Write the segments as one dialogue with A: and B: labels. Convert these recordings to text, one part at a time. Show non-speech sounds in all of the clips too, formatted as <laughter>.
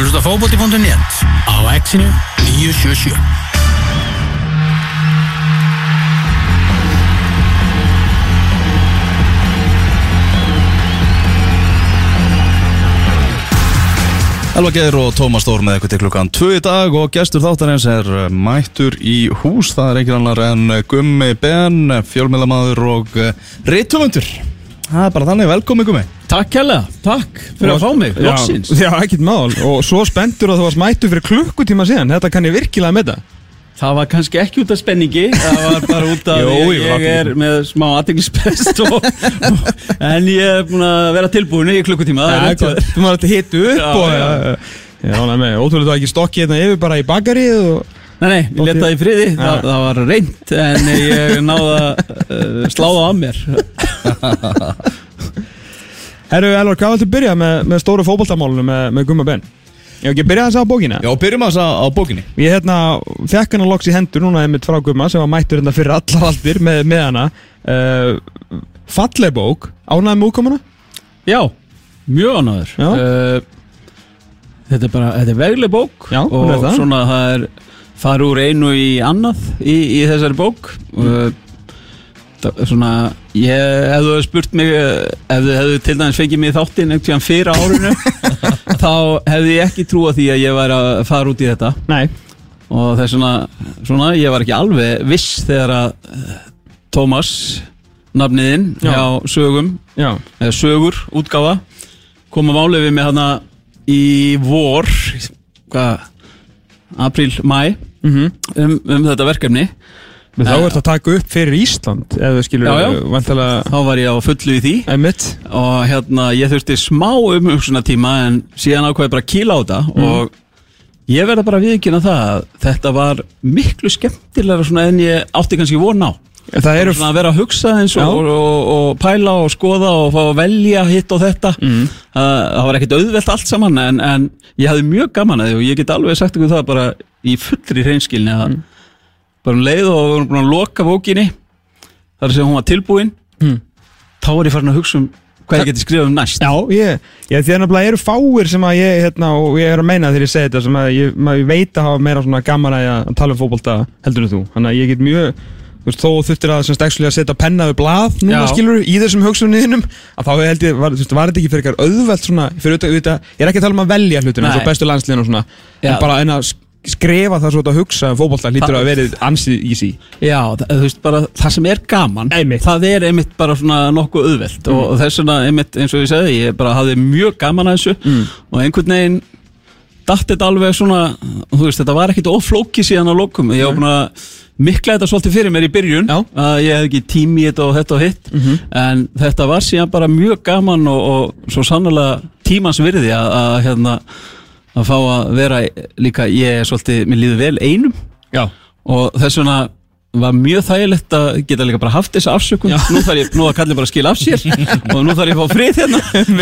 A: að hlusta fókbóti.net á exinu 977
B: Elva Geir og Tómas Stór með eitthvað til klukkan 2 í dag og gestur þáttarins er uh, mættur í hús, það er ekki annar en Gummi Ben, fjölmiðlamaður og rittumundur. Það er bara þannig, velkomi Gummi.
C: Takk kærlega, takk fyrir að fá mig,
D: Já,
C: loksins.
D: Já, ekkert mál. Og svo spenntur að þú varst mættu fyrir klukkutíma síðan. Þetta kann ég virkilega með það
C: Það var kannski ekki út af spenningi Það var bara út af <laughs>
D: Jó,
C: ég, ég er með smá aðteglisbest <laughs> En ég er búin að vera tilbúin í klukkutíma það er þér.
D: Þú maður þetta hitu upp
C: Já,
D: og
C: já.
D: Já, nei, ótrúlega þú ekki stokkið hérna yfir bara í bakarið og
C: Nei, nei, ég leta það í friði það,
D: Já.
C: það var reynd En ég náði að uh, slá það af mér <laughs>
D: Herru, Elvar, hvað viltu byrja með, með stóru fótboltamálunum með, með Gumma Ben? Ég ekki byrja þess að á bókina
B: Já, byrjum að það á bókinni.
D: Ég hérna, fekk hana loks í hendur núna einmitt frá Gumma sem var mættur hérna fyrir allar aldir með, með hana uh, Falleg bók, ánæði með útkomuna?
C: Já, mjög ánæður
D: Já.
C: Þetta er bara, þetta er vegleg bók
D: Já, hún
C: Og
D: er það.
C: svona það er fara úr einu í annað í, í þessari bók. Mm. það, Svona, ég, hefði spurt mig Ef þið hefðu til dæmis fengið mig þáttinn einhvern fyrir árinu <laughs> Þá hefði ég ekki trúað því að ég væri að fara út í þetta.
D: Nei.
C: Og það er svona, svona ég var ekki alveg viss þegar að Tómas nafniðinn
D: Já.
C: hjá sögum
D: Já,
C: eða sögur, útgáfa koma málið við með hana í vor hvað, apríl, mæ
D: mhm.
C: Um, um þetta verkefni.
D: Men þá ert að taka upp fyrir Ísland ef þú skilur
C: Já, já.
D: vantilega
C: þá var ég á fullu í því.
D: Einmitt.
C: Og hérna ég þurfti smá umhugsunar tíma en síðan ákveði bara að kýla á þetta. Og ég verða bara viðkynna það að þetta var miklu skemmtilega svona en ég átti kannski von á
D: Það eru
C: svona að vera að hugsa eins og, og, og, og pæla og skoða og fá að velja hitt og þetta
D: Mm.
C: það, það var ekkert auðvelt allt saman en, en ég hafði mjög gaman að því og ég get alveg sagt ykkur það bara í fullri hreinskilni að
D: Mm.
C: bara um leið og við vorum búin að loka bókinni þar sem hún var tilbúin
D: Mm.
C: þá var ég farin að hugsa um hvað ég geti skrifað um næst
D: Já, ég, ég, því að nefnilega eru fáir sem að ég, hérna, og ég er að meina þegar ég segi þetta sem að ég, maður veit að hafa meira svona gaman að, að tala um fótbolta heldur en þú Þannig að ég get mjög, þú veist, þó þurftir að semst actually að setja penna við blað núna
C: Já.
D: skilur í þessum hugsunniðinum að þá held ég, var, þú veist, var þetta ekki fyrir eitthvað auðvelt svona, fyrir auðvitað, auðvitað, ég er ekki að tala um að velja hlutina eins og
C: Nei.
D: bestu landsliðin og svona
C: Já.
D: en bara en að sk- skrifa það svo að hugsa um fótbolta hlýtur að verið ansið easy
C: Já, það, þú veist bara það sem er gaman
D: Einmitt.
C: það er einmitt bara svona nokkuð auðvelt og, og þess vegna einmitt eins og ég segi ég bara hafði mjög gaman að þessu
D: Mm.
C: og einhvern veginn datt þetta alveg svona þú veist þetta var ekkit oflóki síðan á lokum ég var búin að mikla þetta svolítið fyrir mér í byrjun
D: Já.
C: að ég hef ekki tími í þetta og þetta og hitt.
D: Mhm.
C: en þetta var síðan bara mjög gaman og, og svo sannlega tímans virði að, að hérna að fá að vera líka ég er svolítið, mér líður vel einum.
D: Já,
C: og þess vegna var mjög þægilegt að geta líka bara haft þessa afsökun. Nú þarf ég, nú að kallið bara að skila af sér <laughs> og nú þarf ég að fá frið hérna.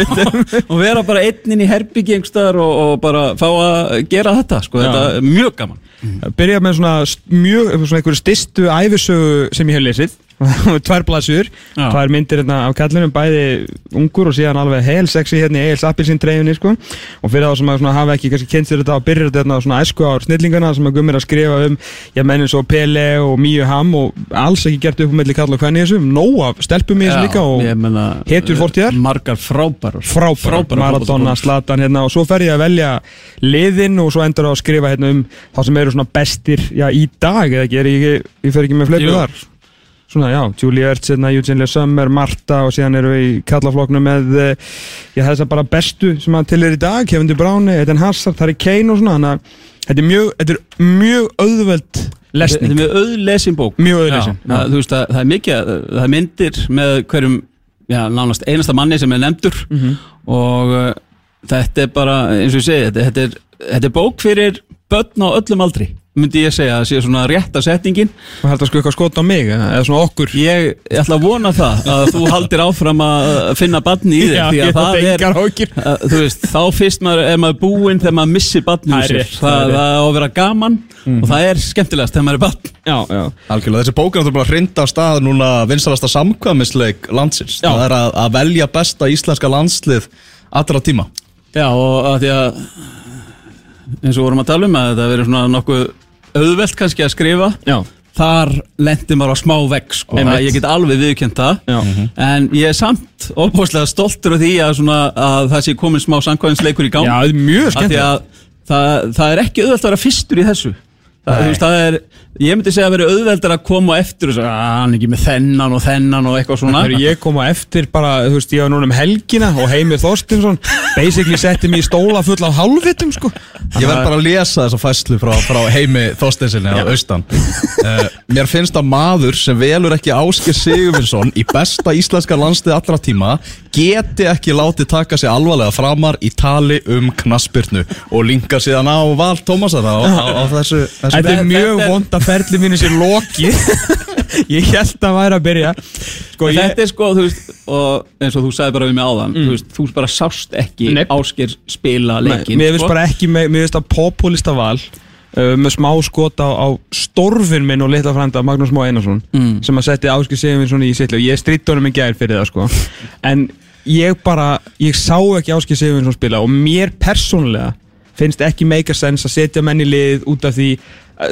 C: <laughs> Og vera bara einn inn í herbyggi einhverstaðar og, og bara fá að gera þetta sko,
D: Já.
C: þetta er mjög gaman
D: byrja með svona mjög, svona einhverju stystu æfisögu sem ég hef lesið <laughs> tvær blaðsjur,
C: Já.
D: tvær myndir hérna af kallinum, bæði ungur og síðan alveg hel sexy hérna í Eils Appelsín treyjunni sko. og fyrir þá sem að svona hafa ekki kannski kynnt sér þetta og byrja þetta hérna á svona æsku ár snillingana sem að gummir að skrifa um ég menn eins og Pele og Míu Ham og alls ekki gert upp um melli kall og hvernig þessu nóg af stelpum í þessu líka og
C: menna,
D: hetjur fortíðar?
C: margar frábærar
D: frábæra,
C: Frábærar
D: Maradona. Zlatan hérna og svo fer ég að velja liðin og svo endur að skrifa hérna um þá sem eru svona bestir já, í dag eða ekki, er ég, ég fer ekki með fleiri
C: Jú.
D: þar? Svona já, Julia Ertz, hérna, Eugene Le Sommer, Marta og síðan eru við í kallafloknu með eh, já, þess að bara bestu sem að til er í dag Kevin De Bruyne, Eden Hazard, er Kane og svona þannig að þetta er mjög, þetta er mjög auðveld
C: Þetta
D: lesning
C: er mjög auðlesin bók.
D: Mjög auðlesin
C: Já, það, þú veist að það er mikið það er myndir með hverjum já, nánast einasta manni sem er nefndur.
D: Mhm.
C: og uh, þetta er bara eins og ég segi þetta, þetta, er, þetta er bók fyrir börn á öllum aldri myndi ég segja að sé svona rétta setningin.
D: Og held að sko eitthvað skot á mig eða eða svona okkur.
C: Ég, ég ætla að vona það að þú haldir áfram að finna barni í þig
D: Já,
C: því
D: ég
C: að það er að, þú veist, þá fyrst maður er maður búinn þegar maður missir barninu
D: Það er
C: sér.
D: rétt,
C: það,
D: það er
C: það, á að vera gaman og það er skemmtilegast þegar maður er barn.
D: Já, já.
B: Algjörlega, þessi bók er náttúrulega bara hrinda á stað núna vinsalasta samkvæmisleik landsins.
C: Já.
B: Það er að, að velja besta íslenska landslið allra tíma.
C: Já, og að því að eins og vorum að tala um að þetta verið svona nokkuð auðvelt kannski að skrifa.
D: Já,
C: þar lendi maður á smá vegg sko.
D: Einmitt.
C: það, ég get alveg viðkjönt það.
D: Já.
C: En ég er samt óbúslega stoltur af því að, svona, að það sé komin smá samkvæðinsleikur í gang.
D: Já, það er mjög
C: Af því
D: skemmt
C: að það, það er ekki auðvelt að vera fyrstur í þessu. Það, þú veist, það er, ég myndi segja að vera auðveldar að koma á eftir og segja, að hann er ekki með þennan og þennan og eitthvað svona.
D: Þegar ég kom á eftir bara, þú veist, ég var núna um helgina og Heimir Þorstinsson basically setti mig í stóla full af hálfvitum, sko.
B: Ég verð bara að lesa þessa fæslu frá, frá heimi Þorsteinsinni á austan. Uh, Mér finnst að maður sem velur ekki Ásker Sigurvinsson í besta íslenska landstið allra tíma geti ekki látið taka sig alvarlega framar í tali um knaspirnu og linka síðan á Val Tómasar á, á, á þessu, þessu
D: Er
C: er-
D: ferli mínu sér loki <laughs> Ég held að væri að byrja Sko, ég,
C: þetta er sko, veist, og eins og þú sagði bara við mig áðan, þú veist, þú bara sást ekki
D: Nei.
C: Ásker spila
D: Nei,
C: leikin
D: Mér finnst
C: sko.
D: bara ekki, mér finnst að populista val uh, með smá skot á, á stórfinn minn og litla frænda Magnús Má Einarsson
C: Mm.
D: sem að setja Áskil Sigurvinsson í sitlu ég stritt honum í gær fyrir það sko en ég bara, ég sá ekki Áskil Sigurvinsson spila og mér persónulega finnst ekki make a sense að setja menn í lið út af því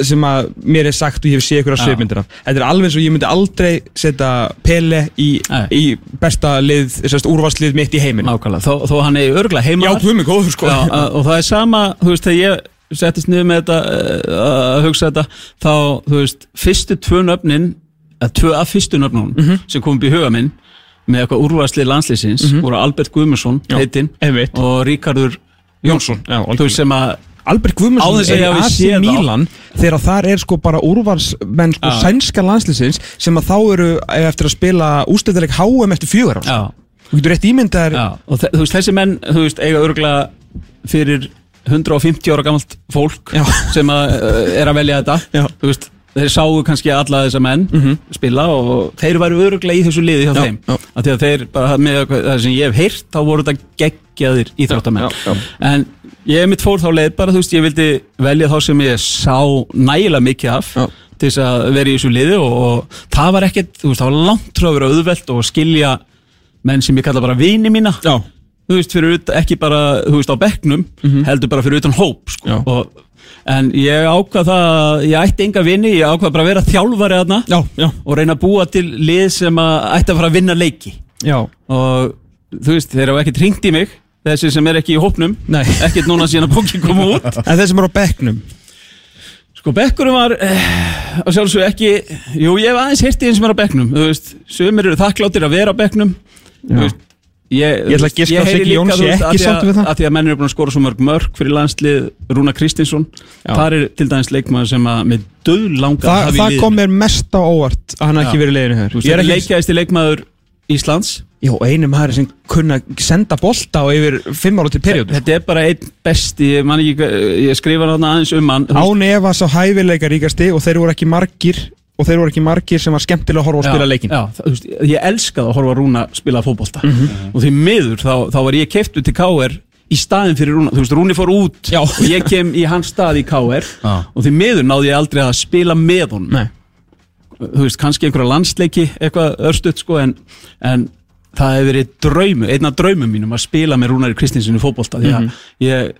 D: sem að mér er sagt og ég hef séð ykkur að
C: Já.
D: svipmyndir af. Þetta er alveg eins og ég myndi aldrei setja Pele í, í besta lið, úrvarslið mitt í heiminn
C: Nákvæmlega, þó, þó hann er örgulega heima
D: Já, mig góður sko.
C: Já, og það er sama, þú veist, þegar ég settist niður með þetta eh, að hugsa þetta, þá, þú veist fyrstu tvö nöfnin að tvö af fyrstu nöfnunum
D: Mhm.
C: sem kom upp í huga minn með eitthvað úrvarslið landslýsins voru Albert Guðmundsson,
D: Já,
C: heitinn
D: einmitt.
C: og Ríkardur Jónsson
D: Já,
C: þú veist sem að
D: Albert Guðmundsson er í AC. Milan þegar þar er sko bara úrvarsmenn sko
C: Já.
D: sænska landslýsins sem að þá eru eiga eftir að spila ústæðileg HM eftir fjögur ár
C: já,
D: Þú getur rétt ímyndað
C: já, og þú veist, þessi menn þú veist, eiga örgulega fyrir 150 ára gamalt fólk
D: Já.
C: sem að, uh, er að velja þetta
D: Já.
C: þú veist, þeir sáu kannski alla þessa menn spila og þeir væru öruglega í þessu liði hjá
D: Já,
C: þeim. af því að þeir, bara með það sem ég hef heyrt þá voru þetta geggjaðir íþróttamenn. En ég mitt fór þá leið bara, þú veist, ég vildi velja þá sem ég sá nægilega mikið af
D: Já.
C: til þess að vera í þessu liði og, og það var ekkert, þú veist, það var langt frá að vera auðvelt og skilja menn sem ég kalla bara vini mína.
D: Já,
C: þú veist, fyrir ekki bara, þú veist, á bekknum heldur bara fyrir utan hóp, sko. Og, en ég ákvað það að ég ætti enga vini, ég ákvað bara að vera þjálfari þarna.
D: Já, já,
C: og reyna að búa til lið sem að ætti að fara að vinna leiki.
D: Já.
C: Og þú veist, þeir hafa ekkert ringt í mig þessi sem er ekki í hópnum.
D: Nei. <laughs>
C: ekkert núna síðan að bókin koma út. <laughs>
D: En þeir sem eru á bekknum?
C: Sko, bekkurum var eh, að sjálfsög ekki, jú, ég hef aðeins heyrti eins sem er á bekknum, þú veist, sömur eru þakkláttir að vera á bekknum. Þú veist Ég,
D: Ég ætla að giska á
C: heyri
D: Siggi Jóns, ég ekki
C: að að-
D: sáttur við það.
C: að því að menn eru búin að skora svo mörg mörg fyrir landslið Rúna Kristinsson
D: Já.
C: þar er til dæmis leikmaður sem að með döð langa
D: Þa, Það kom mér mest á óvart að hann
C: Já.
D: ekki verið leiðinu hér Ég er
C: leikjæðist í leikmaður Íslands
D: Jó, einu maður sem kunna senda bolta og yfir fimm ára til perjódu
C: Þetta er bara einn besti, ég, ég skrifa hann aðeins um hann
D: Án Eva sá hæfileika ríkasti og þeir voru ekki margir og þeir voru ekki margir sem var skemmtilega að horfa og spila leikin
C: já, veist, Ég elskaði að horfa að Rúna spila fótbolta. Og því miður þá, þá var ég keiftu til KR í staðin fyrir Rúna, þú veist, Rúni fór út
D: Já.
C: og ég kem í hans stað í KR og því miður náði ég aldrei að spila með
D: Nei,
C: þú veist, kannski einhverja landsleiki eitthvað örstuðt sko en, en það hefur verið draumu, einn af draumum mínum að spila með Rúnari Kristinsson í fótbolta. Því að ég,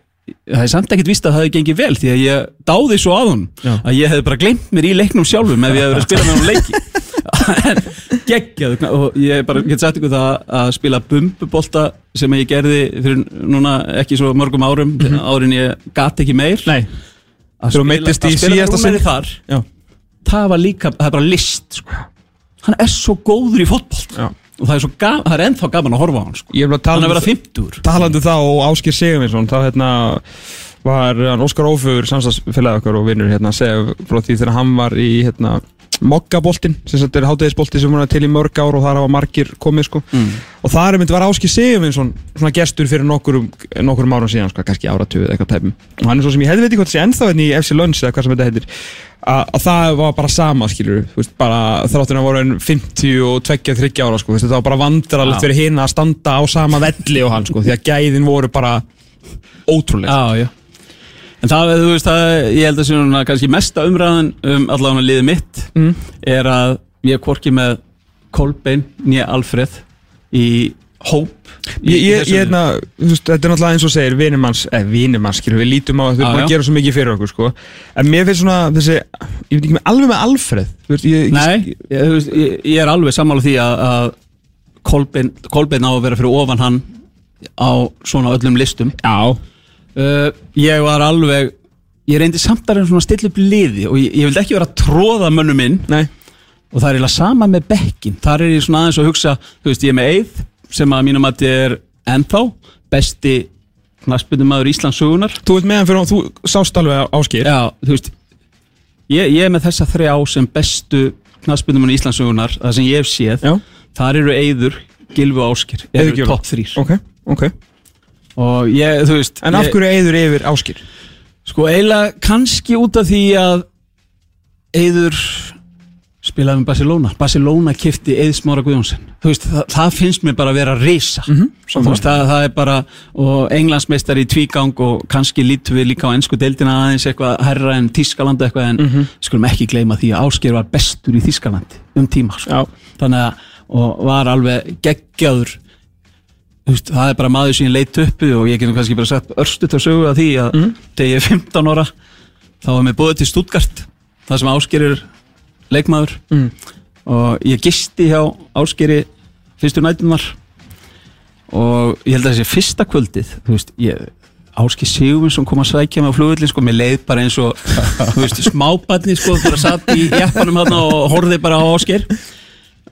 C: það er samt ekkert vist að það hefði gengið vel því að ég dáði svo að hún að ég hefði bara glemt mér í leiknum sjálfum ef ég hefði verið að spila með hún leiki. <laughs> En geggjaðu og ég bara get sagt ykkur það að spila bumbubolta sem ég gerði fyrir núna ekki svo mörgum árum árin ég gat ekki meir.
D: Nei.
C: Að spila Rúnari
D: sinn.
C: þar
D: Já,
C: það var líka, það er bara list sko. hann er svo góður í fótboll
D: já
C: og það er gaman, það er ennþá gaman að horfa á hann sko.
D: Ég bara að
C: er
D: um
C: vera 50
D: talandi um það og Áskir Sigurvinsson þá hérna var hann Óskar Ófur samstagsfélagi okkar og vinnur hérna segja frá því þegar hann var í hérna Moggaboltin, sem þetta er hátegisbolti sem var til í mörg ár og þar hafa margir komið sko.
C: Mm.
D: og það er myndi var Áskir Sigurvinsson svona gestur fyrir nokkurum, nokkurum árum síðan sko, kannski áratuð eða eitthvað tæpum. Og hann er svo sem ég hefði veit ekki hvað það sé ennþá enn í FC Lunds eða hvað sem þetta heitir. Að, að það var bara sama skilur veist, bara þráttur að voru en 50 og 22-30 ára sko, veist, þetta var bara vandrarlegt
C: Já.
D: fyrir hinn að standa á sama velli og hann sko, því að gæðin voru bara ótrúlega
C: já, já en það, þú veist, það, ég held að sé núna kannski mesta umræðan um allavega liðið mitt
D: Mm.
C: er að ég er hvorki með Kolbein nýja Alfreð í hóp í-
D: Ég, ég, ég, þú veist, þetta er náttúrulega eins og segir vinimanns, eða vinimanns, skilur, við lítum á að þau búin að gera svo mikið fyrir okkur, sko. En mér finnst svona þessi, ég veit ekki með alveg með Alfred veist, ég,
C: Nei, veist, ég, ég er alveg sammála því að, að Kolbein, Kolbein á að vera fyrir ofan hann á svona öllum listum.
D: Já,
C: uh, Ég var alveg Ég reyndi samt að stilla upp liði og ég, ég vildi ekki vera að tróða mönnum inn.
D: Nei,
C: og það er eiginlega sama með bekkin þar er ég svona aðeins að hugsa þú veist, ég er með Eið sem að mínum að er ennþá besti knaspundumæður Íslands sögunar
D: þú veit meðan fyrir hún, þú sást alveg áskýr
C: Já, þú veist ég, ég er með þessa þrjá sem bestu knaspundumæður Íslands sögunar það sem ég hef séð,
D: Já,
C: þar eru Eiður Gilvi og Áskir, eru topp þrýr
D: ok, ok
C: og ég, þú veist
D: En af
C: ég,
D: hverju eyður yfir áskýr?
C: Sko eiginlega kannski út af því að Eiður spilaði með Barcelona. Barcelona kifti Eið Smára Guðjónsson. Þú veist, það, það finnst mér bara að vera risa. Mm -hmm, þú veist, það, það er bara og englandsmeistar í tvígang og kannski lítum við líka á ennsku deildina aðeins eitthvað herra en Þískaland eitthvað en skulum ekki gleyma því að Ásker var bestur í Þískalandi um tíma sko. Þannig að og var alveg geggjaður veist, það er bara maður sem ég leit uppi og ég getum kannski bara sagt örstut að sögu að því að þegar ég er 15 ára þá er mér búið til Stuttgart það sem Ásgerir leikmaður.
D: Mm.
C: og ég gisti hjá Ásgeri fyrstu nætunar og ég held að þessi fyrsta kvöldið þú veist, ég Áski Sigurvinsson kom að sækja mig á flugullin sko, mér leið bara eins og smábarni sko, bara satt í jeppanum þarna og horfði bara á Ásker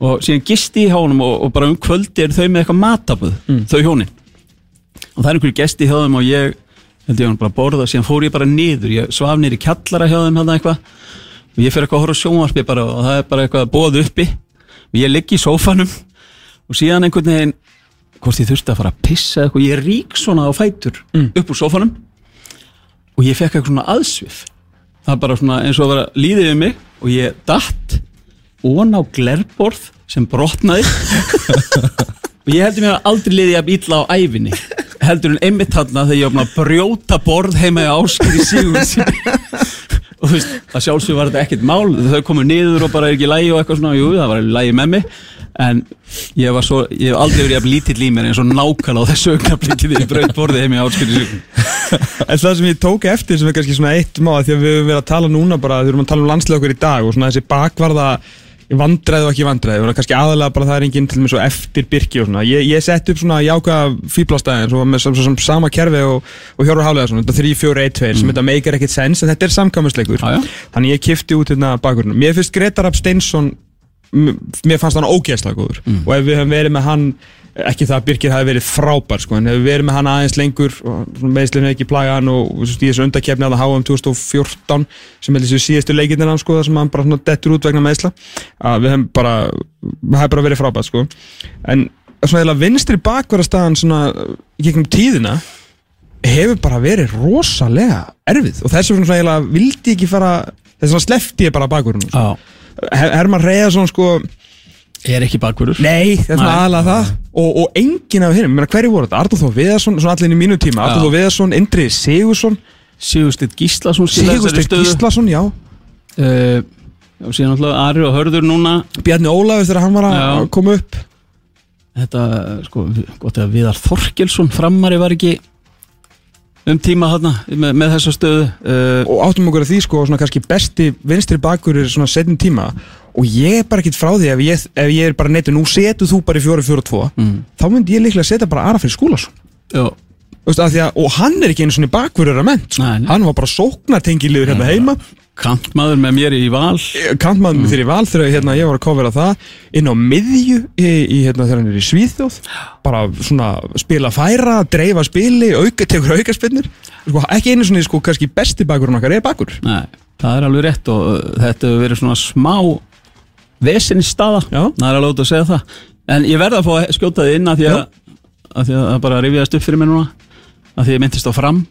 C: og síðan gisti ég hjá honum og, og bara um kvöldi er þau með eitthvað mataböð þau hjónin. Og það er einhverju gesti hjá þeim og ég held ég hann bara að borða síðan fór ég bara niður, ég svaf niður í kjallara hjá þeim hérna eitthvað. Og ég fer eitthvað að horfa sjónvarpi bara og það er bara eitthvað bóð uppi. Og ég ligg í sófanum og síðan einhvern veginn hvort ég þurfti að fara að pissa eitthvað ég rík svona á fætur upp úr sófanum. Og ég fekk eitthvað svona aðsvif. Það bara svona eins og að vera líðið við mig og ég datt ón á glerborð sem brotnaði. Og ég heldur mér að aldrei liði að illa á æfinni heldur en einmitt þarna þegar ég búin að brjóta borð heima í áskri sigur og þú veist, að sjálfsög var þetta ekkert mál þau komu niður og bara er ekki lægi og eitthvað svona jú, það var lægi með mig. En ég var svo, ég hef aldrei verið jafn lítill í mér eins og nákvæmlega á þessu þegar ég braut borðið heim í áskri sigur
D: En það sem ég tók eftir sem er kannski svona eitt má því að við höfum verið að tala núna bara við erum að tala um landslega okkur í dag og svona þessi bakvarða vandræði og ekki vandræði. Og kannski aðalega bara það er enginn til með svo eftir byrki og svona. Ég, ég sett upp svona jákvæða fýblastæðin svo með sem, sem, sama kerfi og, og Hjóru Hálega svona, þetta 3-4-1-2 sem þetta meikar ekkert sens en þetta er samkvæmusleikur
C: Já, já.
D: þannig ég kifti út hérna bakurinn mér finnst Gretar Rapp Steinsson mér fannst hann ógeðslega góður. Og ef við hefum verið með hann ekki það að Birkir hafi verið frábær sko, en ef við verið með hann aðeins lengur og meðslinu ekki plaga hann og í þessu undakefni að það HM 2014 sem er þessu síðustu leikindin hann sko, sem hann bara dettur út vegna meðsla að við hefum bara hefur bara verið frábært sko. En svona eða vinstri bakverðarstaðan svona gegnum tíðina hefur bara verið rosalega erfið og þess vegna svona eiginlega vildi ekki fara þess vegna slefti ég bara Her Herman Reyðarsson sko
C: er ekki bakverður
D: Nei, það er aðalega það. Og, og enginn af hinnum, hverju voru þetta? Artur Þór Viðarsson, svona allir inn í mínu tíma. Artur. Þór Viðarsson, Indri Sigursson
C: þessari
D: Sigursteinn
C: stöðu.
D: Gíslason, já.
C: Uh, og síðan alltaf Ari og Hörður núna.
D: Bjarni Ólafur þegar hann var að koma upp.
C: Þetta, sko, gott að Viðar Þorkelsson framari var ekki um tíma þarna með, með þessa stöðu. Uh,
D: og áttum okkur að því sko, svona kannski besti vinstri bakur er svona setjum tíma og ég er bara ekkit frá því ef ég, ef ég er bara neittu, nú setu þú bara í 4-4-2
C: mm,
D: þá myndi ég líklega setja bara Ara fyrir Skúlason.
C: Já,
D: veist, að, og hann er ekki einu svona bakverður að ment sko.
C: Nei, nei.
D: hann var bara sóknartengiliður hérna heima.
C: kantmaður með mér í val.
D: Kantmaður mm. þegar í val þegar hérna, ég var að kofera það. Inn á miðju í, í, hérna, þegar hann er í Svíþjóð. Bara svona spila færa dreifa spili, auka, tekur auka spinnir sko, ekki einu svona sko, kannski besti bakurinn okkar er bakur
C: Nei, það er alveg rétt og uh, þetta hefur verið svona smá vesinni staða,
D: Já.
C: það er alveg út að segja það. En ég verða að fá að skjóta þið inn að því að, að því að það bara rifjaðist upp fyrir mér núna. Að því að ég myndist á fram.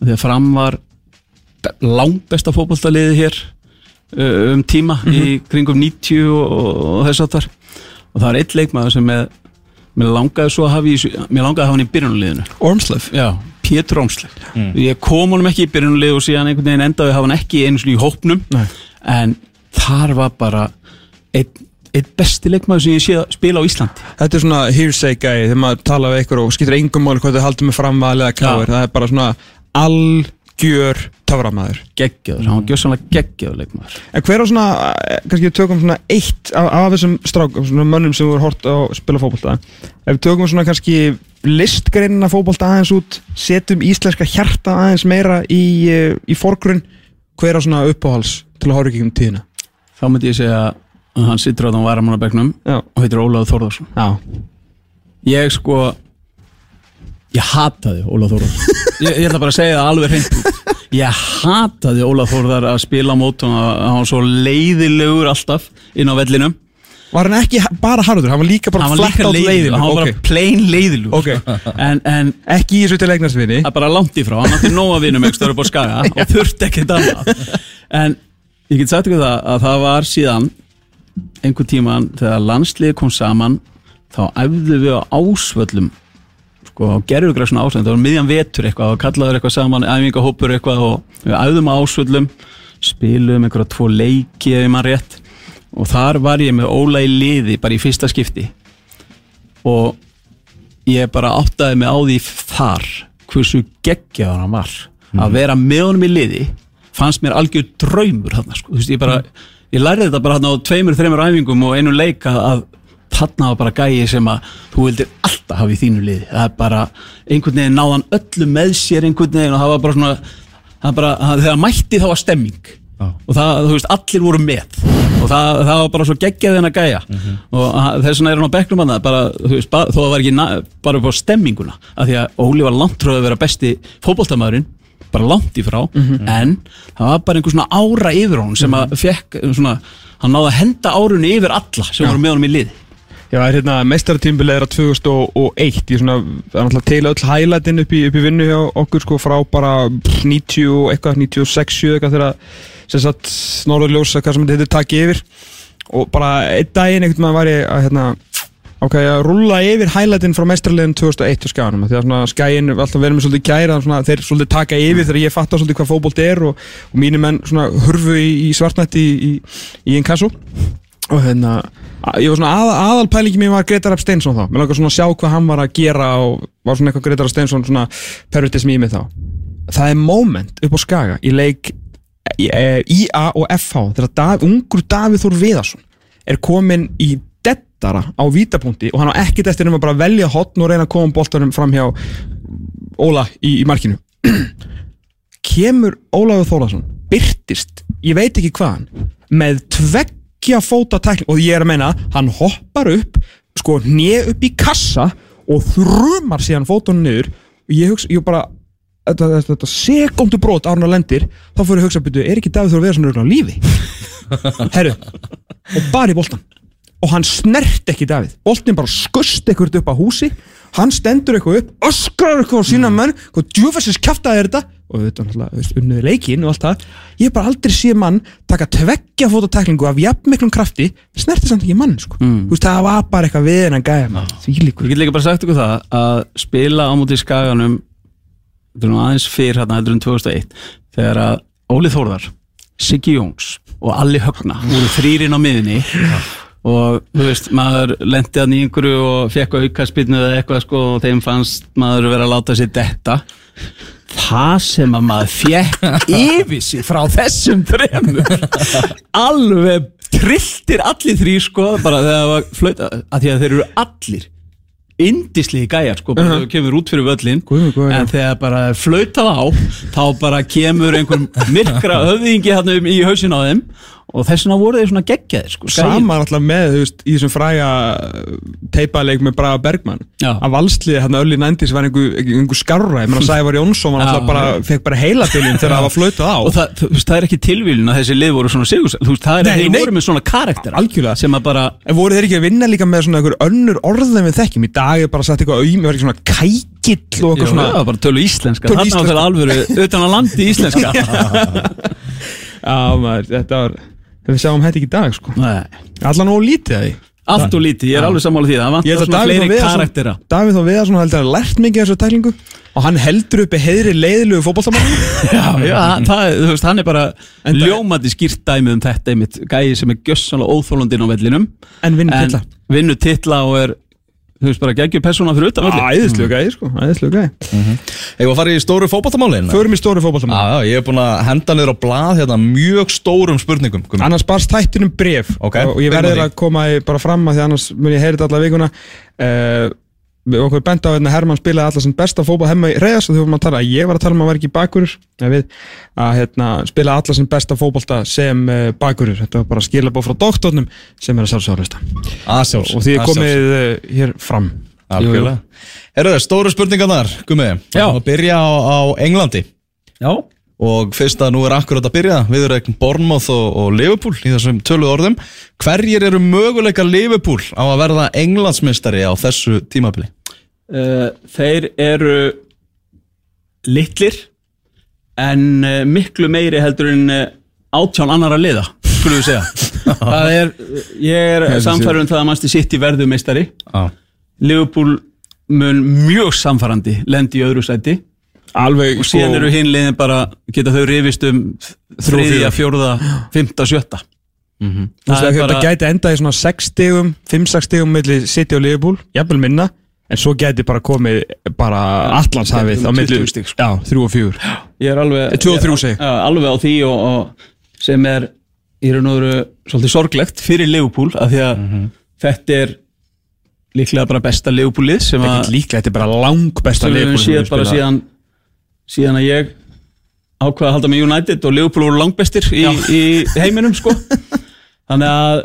C: Að því að fram var langbesta fótballtaliði hér uh, um tíma í kringum 90 og, og, og þess að þar og það er eitt leikmaður sem með, mér langaði svo að hafa í, mér langaði að hafa hann í byrjunarliðinu.
D: Ormslöf
C: Já, Pétur Ómsleif Ég kom honum ekki í byrjunulið og síðan einhvern veginn endaði að hafa hann ekki einu svona í hópnum.
D: Nei.
C: en þar var bara einn eitt besti leikmaður sem ég sé að spila á Íslandi.
D: Þetta er svona hearsay gæði þegar maður tala við ykkur og skiptir engum máli hvað þau haldið með framvali eða káir það er bara svona algjör töframæður
C: geggjaður, hann var gjössanlega geggjaður leikmaður.
D: En hver á svona, eh, kannski við tökum svona eitt af, af þessum strák, svona mönnum sem voru hort á spila fótbolta. Ef við tökum svona kannski listgreinina fótbolta aðeins út setjum íslenska hjarta aðeins meira í, eh, í forgrunn hver á svona uppáhals til að horfa ekki um tíðina?
C: Þá myndi ég segja hann sittur á þann varamannabæknum
D: Já,
C: og heitir Ólaður Þórðarsson
D: já,
C: ég sko ég hataði Ólaf Þórðar <laughs> ég, ég ætla bara að segja það alveg hreint ég hataði Ólaf Þórðar að spila á mótum hann var svo leiðilegur alltaf inn á vellinum.
D: Var hann ekki bara harður, hann var líka bara
C: hann var
D: flat
C: líka
D: out
C: leiðilegur, hann var bara plain leiðilegur.
D: Ok.
C: en, en
D: Ekki í þessu til eignarsvinni
C: það er bara langt í frá, hann átti nóga vinum stöður upp á skaga <laughs> og þurfti ekkert annað. En ég get sagt ykkur það að það var síðan einhver tíman þegar landsliði kom saman þá æfðu við á ásvöllum sko, gerðu ykkur svona ásvöllum það var miðjan vetur eitthvað og kallaður eitthvað saman æfingahópur eitthvað og við æfðum á ásvöllum spiluðum einhverja tvo leiki ef ég mann rétt. Og þar var ég með Óla í liði bara í fyrsta skipti. Og ég bara áttaði mig á því þar hversu geggjaður hann var. Að vera með honum í liði fannst mér algjör draumur þarna sko. Þú veist, ég, bara, ég lærði þetta bara þarna á tveimur, þreimur æfingum og einu leik að, að þarna var bara gæi sem að þú vildir alltaf hafa í þínu liði. Það er bara, einhvern veginn náðan öllu með sér einhvern veginn og það var bara svona það bara, það, þegar mætti þá var stemming. Og það, þú veist, allir voru með. Og það, það var bara svo geggjað þennan gæja. Og hann- þess vegna er hann á bekknum hann bara, þú veist, bara, þó það var ekki bara upp á stemminguna, af því að Óli var langt frá að vera besti fótboltamæðurinn bara langt í frá, en það var bara einhver svona ára yfir honum sem að fekk svona, hann náði að henda árunni yfir alla sem voru með honum í liði.
D: Já, það er hérna meistartímbilið er að 2001 ég svona, það er náttúrulega til öll hælætin upp í, upp í vinnu hjá okkur sko frá bara pff, 90 og eitthvað, 96 7 eitthvað þegar sem sagt Norðurljós eitthvað sem þetta heitir takki yfir. Og bara einn daginn einhvern veginn var ég að hérna ok, að rúlla yfir hælætin frá meistarlegin 2001 á skjánum því að svona skæin alltaf verið með svolítið gæra svona, þeir svolítið taka yfir þegar ég fatta svolítið hvað fótbolt er og, og mínir menn svona hurfu í, í svartnætti í, í, í inkasso. Og hérna ég var svona að, aðalpælingi mér var Gretar Rapp Steinsson þá. Mér langar svona að sjá hvað hann var að gera og var svona eitthvað Gretar Rapp Steinsson svona pervertism í mig þá. Það er moment upp á Skaga í leik IA og FH þegar Dav, ungur Davíð Þór Viðarsson er komin í dettara á vítapunkti og hann á ekkert eftir um að bara velja hotn og reyna að koma boltanum fram hjá Óla í, í markinu. <clears throat> Kemur Ólafur Þólasson byrtist, ég veit ekki hvaðan með tveggja fóta tækling og ég er að meina, hann hoppar upp sko hnið upp í kassa og þrumar síðan fótunum niður. Og ég hugsa, ég bara þetta, þetta, þetta sekundu brot á lendir þá fyrir að hugsa, byrju, er ekki Davíð Þór Viðarsson örugglega á lífi? <laughs> Herru, og bara í boltan og hann snert ekki Davíð. Boltin bara skust ekkert upp á húsi. Hann stendur eitthvað upp, öskrar eitthvað á sína menn, hvað djúfessins kjaftaði er þetta? Og þetta er náttúrulega, unniði leikin og allt það, ég hef bara aldrei sé mann taka tveggja fótateklingu af jafn miklum krafti, snerti samt ekki mann sko.
C: Mm.
D: veist, það var bara eitthvað við maður, því líkur.
C: Ég get líka bara sagt ykkur það að spila á móti skaganum þetta er nú aðeins fyrr hérna heldur en 2001 þegar að Óli Þórðar Siggi Jóns og Alli Högna voru þrýrin á miðinni og þú veist, maður lendi í einhverju og fekk aukarspilnu eða eitthvað sko og þeim fannst maður vera að láta sér detta það sem að maður fekk <laughs> yfir sig frá þessum þremur alveg trilltir allir þrý sko bara þegar það var flöta að því að þeir eru allir indislegi gæjar sko, bara þegar þú kemur út fyrir völlin
D: Guð já.
C: en þegar bara flautað á þá bara kemur einhver myrkra höfðingi hann um í hausin á þeim og þess vegna voru þeir svona geggjaðir sko.
D: Saman alltaf með, veist, í þessum fræga teipaleik með Braga Bergmann
C: Já.
D: að valsliði hérna öll í nændis var einhver, einhver skarra, ég meina <laughs> Sævar Jónsson var
C: Já.
D: alltaf bara, fekk bara heilabilin þegar það var flautað á
C: og það, þú það er ekki tilvílun að þessi lið voru svona sigursæl þú veist, það er að þeir voru með svona karaktera
D: Algjörlega.
C: sem að bara
D: En voru þeir ekki að vinna líka með svona einhver önnur orðin við þekkjum? Í dag er bara sagt eitthvað auðmi, var ekki svona kækill og
C: Já,
D: eitthvað svona
C: já, bara tölu íslenska Þarna á
D: íslenska.
C: þeirra alvöru utan að landi <laughs> íslenska
D: Já, maður, þetta var, við sjáum þetta ekki í dag, sko. Allan og lítið að því
C: Allt og lítið, ég er alveg sammála því Það vantar svona fleiri karaktera.
D: Davíð Þór Viðarsson heldur að hann lært mikið þessu tæklingu og hann heldur uppi heiðri leiðilegu fótballtamann <laughs>
C: Já, já, það, þú veist, hann er bara ljómandi skýrt dæmi um þetta einmitt. Gæi sem er gjössanlega óþólundin á vellinum.
D: En vinnur tilla
C: Vinnu titla og er Þú veist, bara geggjur persóna fyrir utan vellin
D: Æðislega gæði sko, æðislega gæði
B: Ég var að fara í stóru fótballtamálin
D: Förum í stóri fótballtamann
B: Já, já, ég hef búin að henda niður á blað hérna mjög stórum spurningum Gummi.
D: Annars barst þættinum bref
B: Ok,
D: og ég
B: því.
D: að koma bara fram að því annars mun ég þetta alla vikuna. Uh, okkur bent á hérna Hermann spilaði alltaf sem besta fótball hemma í reyðast og því vorum að tala að ég var að tala um að vera ekki bakurur við, að hérna, spila alltaf sem besta fótballta sem uh, bakurur. Þetta var bara skilabóð frá doktornum sem er að sjálfsálista
B: Að sjálfs-
D: og því er komið uh, hér fram.
B: Algjörlega. Herru, stóru spurningarnar, Gummi.
C: Já.
B: Að byrja á, á Englandi.
C: Já,
B: Og fyrst að nú er akkurat að byrja Við erum Bournemouth og, og Liverpool Í þessum töluð orðum. Hverjir eru möguleika Liverpool á að verða Englandsmistari á þessu tímabili?
C: uh, þeir eru litlir en uh, miklu meiri heldur en uh, átján annara liða skulum við segja. <laughs> Það er, ég er samfærður um það að mannstu sitt í verðu meistari.
B: Já.
C: Liverpool mun mjög samfærandi lendi í öðru sæti
D: alveg
C: og síðan eru hinn liðin bara geta þau rifist um þriðja, fjórða, fymta, sjötta Það er
D: þetta
C: bara-
D: gæti endað í svona 6 stigum 5-6 stigum milli City og Liverpool jafnvel minna en svo gæti bara komið bara allandshafið á milli
C: 20 stig, sko.
D: já, 3 og 4
C: ég er alveg
D: þrjú, segi.
C: Já, alveg á því og, og sem er í raun og veru svolítið sorglegt fyrir Liverpool af því að þetta er líklega bara besta
D: ekkert líklega, þetta er bara lang besta
C: sem við höfum
D: Liverpool sem við
C: bara
D: spilað.
C: síðan síðan að ég ákvaða að halda með United og Liverpool voru langbestir í, í heiminum sko. <laughs> Þannig að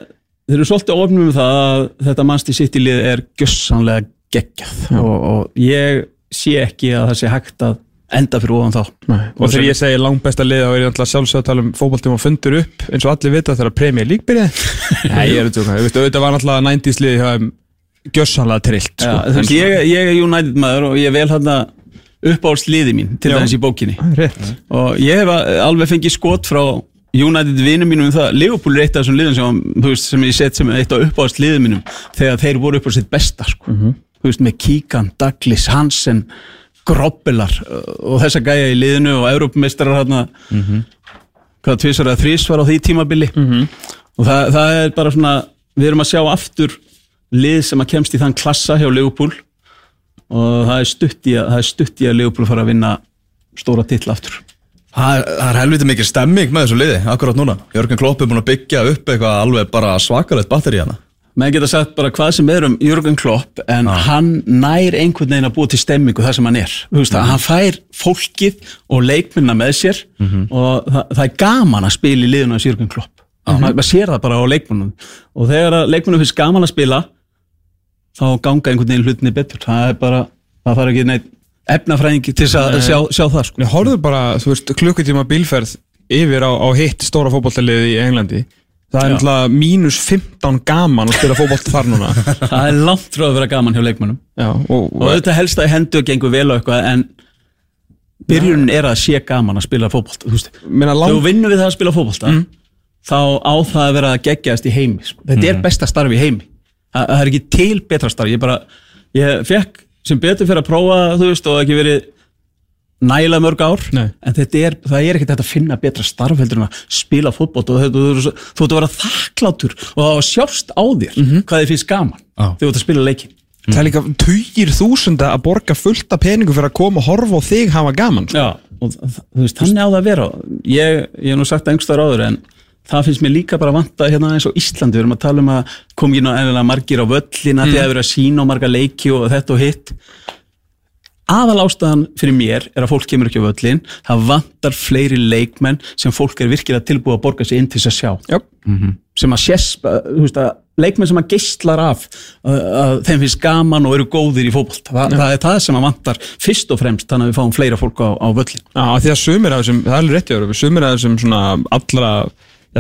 C: þeir eru svolítið ofnum um það að þetta mannsti sitt í lið er gjössanlega geggjað. Og, og ég sé ekki að það sé hægt að enda fyrir ofan þá.
D: Nei, og þegar ég segi lang besta lið þá er ég alltaf sjálfsög að tala um fótballtíma og fundur upp eins og allir vita þegar Premier League byrjaði. <laughs> Nei, ég er að veist, auðvitað var alltaf 90s liði hjá þeim gjössanlega trillt sko.
C: Ég, ég er United maður og ég vel hann uppáhaldsliði mín til dæmis í bókinni.
D: Rétt.
C: Og ég hef alveg fengið skot frá United vinum mínum um það. Liverpool er eitt af þessum liðum sem, veist, sem ég set sem eitt af uppáhaldsliðum mínum þegar þeir voru upp á sitt besta sko. þú veist með Kíkan, Douglas, Hansen Grobbelar uh, og þessa gæja í liðinu og Európumeistarar hérna hvað tvisar eða þrísvar á því tímabili. Og það, það er bara svona við erum að sjá aftur lið sem að kemst í þann klassa hjá Liverpool og það er stutt í að, að Liverpool fara að vinna stóra titla aftur.
B: Það er, það er helviti mikið stemming með þessu liði, akkurat núna. Jörgen Klopp er búin að byggja upp eitthvað alveg bara svakalegt batteri hana
C: menn geta sagt bara hvað sem er um Jürgen Klopp en hann nær einhvern veginn að búa til stemmingu þar sem hann er. Þú veist, hann fær fólkið og leikminna með sér og það, það er gaman að spila í liðuna hans Jürgen Klopp. Maður maður sér það bara á leikmennum og þegar að leikmennum finnst gaman að spila þá ganga einhvern veginn hlutinni betur. Það er bara, það þarf ekki neitt efnafræðingi til að sjá, sjá það sko.
D: Ég horfðu bara, þú veist, klukkutíma bílferð yfir á, á hitt stóra fótballtalið í Englandi. Það er náttúrulega mínus 15 gaman að spila fótboll þar núna. <laughs>
C: Það er langt frá að vera gaman hjá leikmennum
D: Já, og,
C: og auðvitað helst að hendu og gengur vel á eitthvað en byrjunin er að sé gaman að spila fótbolta þú veist,
D: Meina,
C: þegar
D: lang,
C: þú vinnur við það að spila fótbolta þá á það að vera geggjast í heimi sko. þetta er besta starfi í heimi það, það er ekki til betra starfi ég bara, ég fekk sem betur fyrir að prófa þú veist og ekki verið nægilega mörg ár
D: Nei.
C: en þetta er, það er ekkert að finna betra starf heldur en að spila fótbolt og þú, ert að vera þakklátur og sjást á þér hvað þið finnst gaman
B: Já.
C: þegar þú ert að spila leikin
D: það er líka tugir þúsunda að borga fullt af peningu fyrir að koma og horfa og þig hafa gaman.
C: Já, og þú veist, þannig á það að vera ég, ég hef nú sagt það einhverstaðar áður en það finnst mér líka bara vanta hérna eins og Íslandi, við erum að tala um að kom ekki nú ennilega margir á völlina því að vera að sína á marga leiki og þetta og hitt. Aðal ástæðan fyrir mér er að fólk kemur ekki á völlin það vantar fleiri leikmenn sem fólk er virkilega tilbúið að borga sig inn til þess að sjá.
D: Já,
C: sem að sés, þú veist að leikmenn sem að geistlar af að, að þeim finnst gaman og eru góðir í fótbolt Þa, það er það sem að vantar fyrst og fremst þannig að við fáum fleira fólk á, á völlin
D: Já, af því að sumir af þessum, það er alveg rétt jára, sumir af þessum svona allra,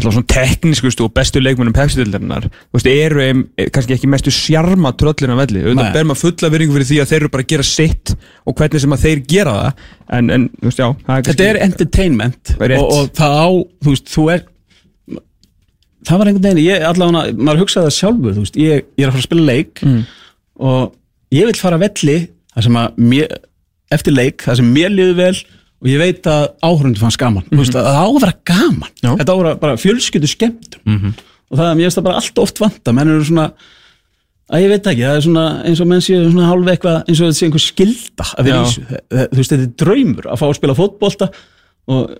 D: svona teknískustu og bestu leikmennum pepsi-dildarinnar, þú veist, eru ein, kannski ekki mestu sjarma tröllin af velli, auðvitað ber maður fulla virðingu fyrir því að þeir eru bara að gera sitt og hvernig sem að þeir gera það, en, en þú veist, já, það er
C: þetta er entertainment og, og það á, þú veist, þú er það var einhvern veginn, ég allavega, maður hugsaði það sjálfur, þú veist, ég, ég er að fara að spila leik og ég vil fara velli það sem að mér, eftir leik, það sem mér liður vel og ég veit að áhörundu fannst gaman, þú veist, að það á að vera gaman.
D: Já.
C: þetta á að vera bara fjölskyldu skemmtum og það er mér bara allt oft vanta. Menn eru svona, að ég veit ekki það er svona eins og menn séu svona hálf eitthvað eins og þetta sé einhver skilda að vera í þessu Þe- þú veist, þetta er draumur að fá að spila fótbolta og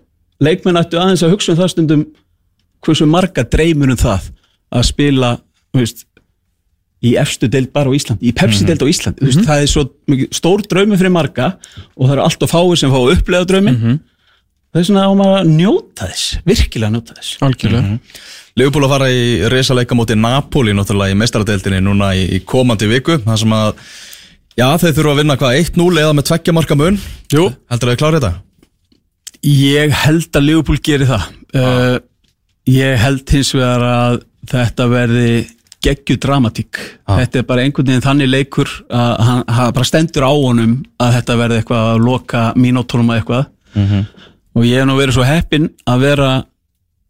C: leikmenn ættu aðeins að hugsa um það stundum hversu marga dreymur um það að spila veist, í efstu deild bara á Ísland í Pepsi deild á Ísland, þú veist, það er svo stór draumi fyrir marga og það eru allt of fáir sem fá að upplega draumin það er svona á maður að njóta þess virkilega njóta þess.
D: Algjörlega.
B: Leifupúl að fara í reysaleika móti Napoli náttúrulega í mestaradeildinni núna í, í komandi viku þar sem að já þeir þurfa að vinna hvað 1-0 eða með tveggja marka mun? Jú. Heldur þau klárið þetta?
C: Ég held að Liverpool gerir það. Uh, Ég held hins vegar að þetta verði geggju dramatík. Þetta er bara einhvern veginn þannig leikur að hann, bara stendur á honum að þetta verði eitthvað að loka mínóttónum að eitthvað. Og ég hef nú verið svo heppinn að vera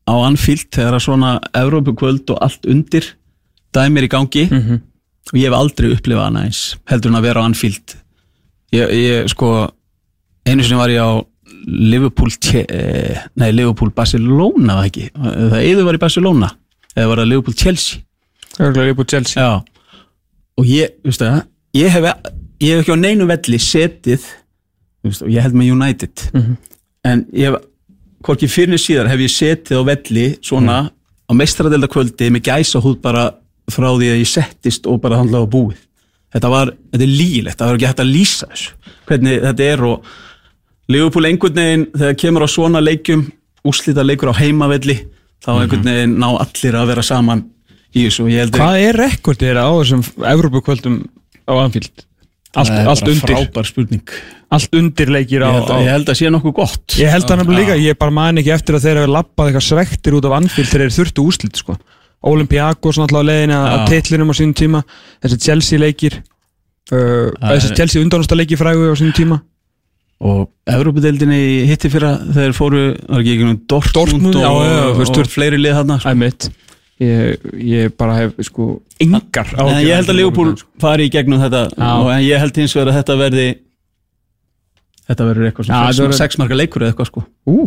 C: á Anfield þegar að svona Evrópukvöld og allt undir dæmir í gangi. Og ég hef aldrei upplifað hana eins heldur en að vera á Anfield. Ég, ég sko einu sinni var ég á Liverpool eh, nei, Liverpool Barcelona var ekki, það eða var í Barcelona eða var það Liverpool Chelsea
D: Örgulega upp á Chelsea.
C: Já. Og ég, veistu það, ég hef ég hef ekki á neinu velli setið veistu, og ég held með United. En ég hef hvorki fyrir síðar hef ég setið á velli svona á meistaradelda kvöldi með gæsa húð bara frá því að ég settist og bara handlaði á búið. Þetta var, þetta er lígilegt, það var ekki hægt að lýsa þessu hvernig þetta er og Liverpool einhvern veginn þegar kemur á svona leikjum úslita leikur á heimavelli þá einhvern veginn ná allir að vera saman í þessu og að
D: Hvað er rekordið þeirra á þessum Evrópukvöldum á Anfield? Allt, allt undir
C: frábær spurning
D: Allt undir leikir á,
C: ég held,
D: á
C: að, ég held að sé nokkuð gott
D: Ég held það nefnilega líka, ég bara man ekki eftir að þeir hafa lappað eitthvað svektir út af Anfield þegar þeir þurftu úslit sko. Olympiakos náttúrulega
C: Já.
D: að titlinum á sínum tíma þessi Chelsea leikir uh, þessi Chelsea undanústa leiki frægu á sínum tíma
C: og Evrópadeildinni hitti fyrra þegar fóru, var ekki einhvern veginn Dortmund,
D: Dortmund,
C: og,
D: já,
C: og,
D: veist,
C: og fleiri lið þarna sko.
D: Ég, ég bara hef sko engar
C: en
D: áhyggjur
C: ég held að Leopold
D: sko.
C: fari í gegnum þetta og ég held hins vegar að þetta verði þetta verður eitthvað sem
D: þetta
C: sex,
D: verður-
C: sex marka leikur eða eitthvað sko
D: Ú,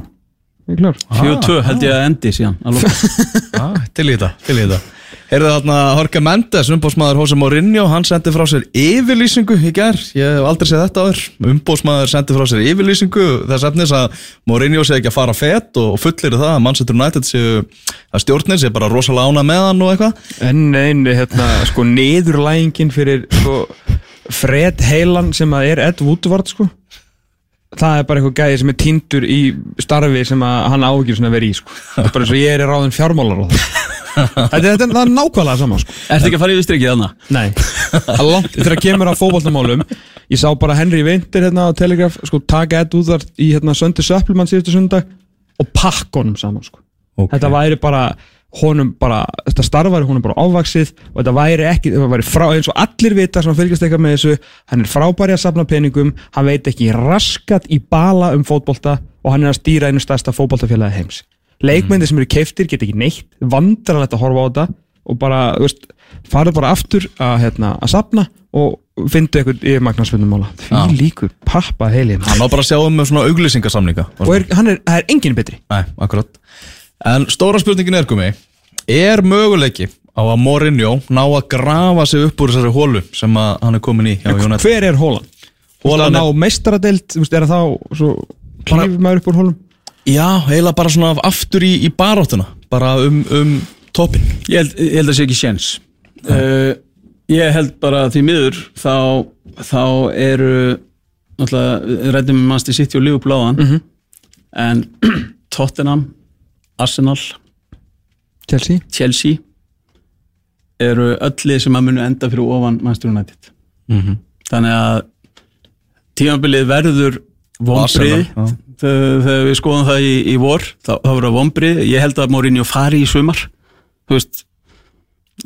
D: ég er klár
C: fjögur tvö held ég að endi síðan. <laughs>
B: Ah, til í þetta Heyrðu þarna Jorge Mendes, umbóðsmaður Jose Mourinho, hann sendi frá sér yfirlýsingu í gær, ég hef aldrei séð þetta áður. Umbóðsmaður sendi frá sér yfirlýsingu þess efnis að Mourinho sé ekki að fara fett og fullir það að Manchester United séu að stjórnir sé bara rosalega ána með hann og eitthvað.
D: En einu, hérna, sko, niðurlægingin fyrir, sko, Fred Heilan sem að er Ed Woodward, sko Það er bara eitthvað gæði sem er týndur í starfi sem að hann á ekki svona að vera í, sko. Það er bara eins og ég er í ráðin fjármálar <laughs> Þetta er, þetta er, er nákvæmlega sama, sko.
C: Ertu ekki að fara yfir strikið þarna?
D: Nei, er <laughs> langt þegar það kemur að fótboltamálum Ég sá bara Henry Winter hérna á Telegraph sko, taka Ed Woodward í hérna, söndi Söppelmann síðustu sundag og pakka honum saman, sko.
B: Ok.
D: Þetta væri bara honum bara, þetta starfari honum bara ávaksið og þetta væri ekki, þetta væri frá, eins og allir vita sem fylgjast eitthvað með þessu hann er frábæri að safna peningum hann veit ekki raskat í bala um fótbolta og hann er að stýra einu stærsta fótboltafélagi heims. Leikmyndir sem eru keiftir get ekki neitt vandrarlegt að horfa á þetta og bara, þú veist, farið bara aftur að, hérna, að safna og fyndu eitthvað yfirmagnarsfundum mála. Því líkur pappa heilin
B: hann á bara að sjá um svona auglýsingasamninga.
D: Og er, hann er, það er enginn betri.
B: Nei, En stóra spurningin er komi Er möguleiki á að Mourinho ná að grafa sig upp úr þessari hólu sem að hann er komin í hjá United
D: hver er hólan?
B: Hólan er-
D: þú veist, er það þá svo klífur maður upp úr hólum?
B: Já, eiginlega bara svona aftur í, í baráttuna bara um, um toppin
C: Ég held, ég held að sé ekki séns. Uh, Ég held bara því miður þá, þá eru náttúrulega rættum við mannstu City og Liverpool áðan en <clears throat> Tottenham Arsenal,
D: Chelsea?
C: Chelsea eru öllu sem að munu enda fyrir ofan Manchester United. Þannig að tímabilið verður vonbrið þegar þegar við skoðum það í, í vor þá, þá verður það vonbrið, ég held að Mourinho fari í sumar. Þú veist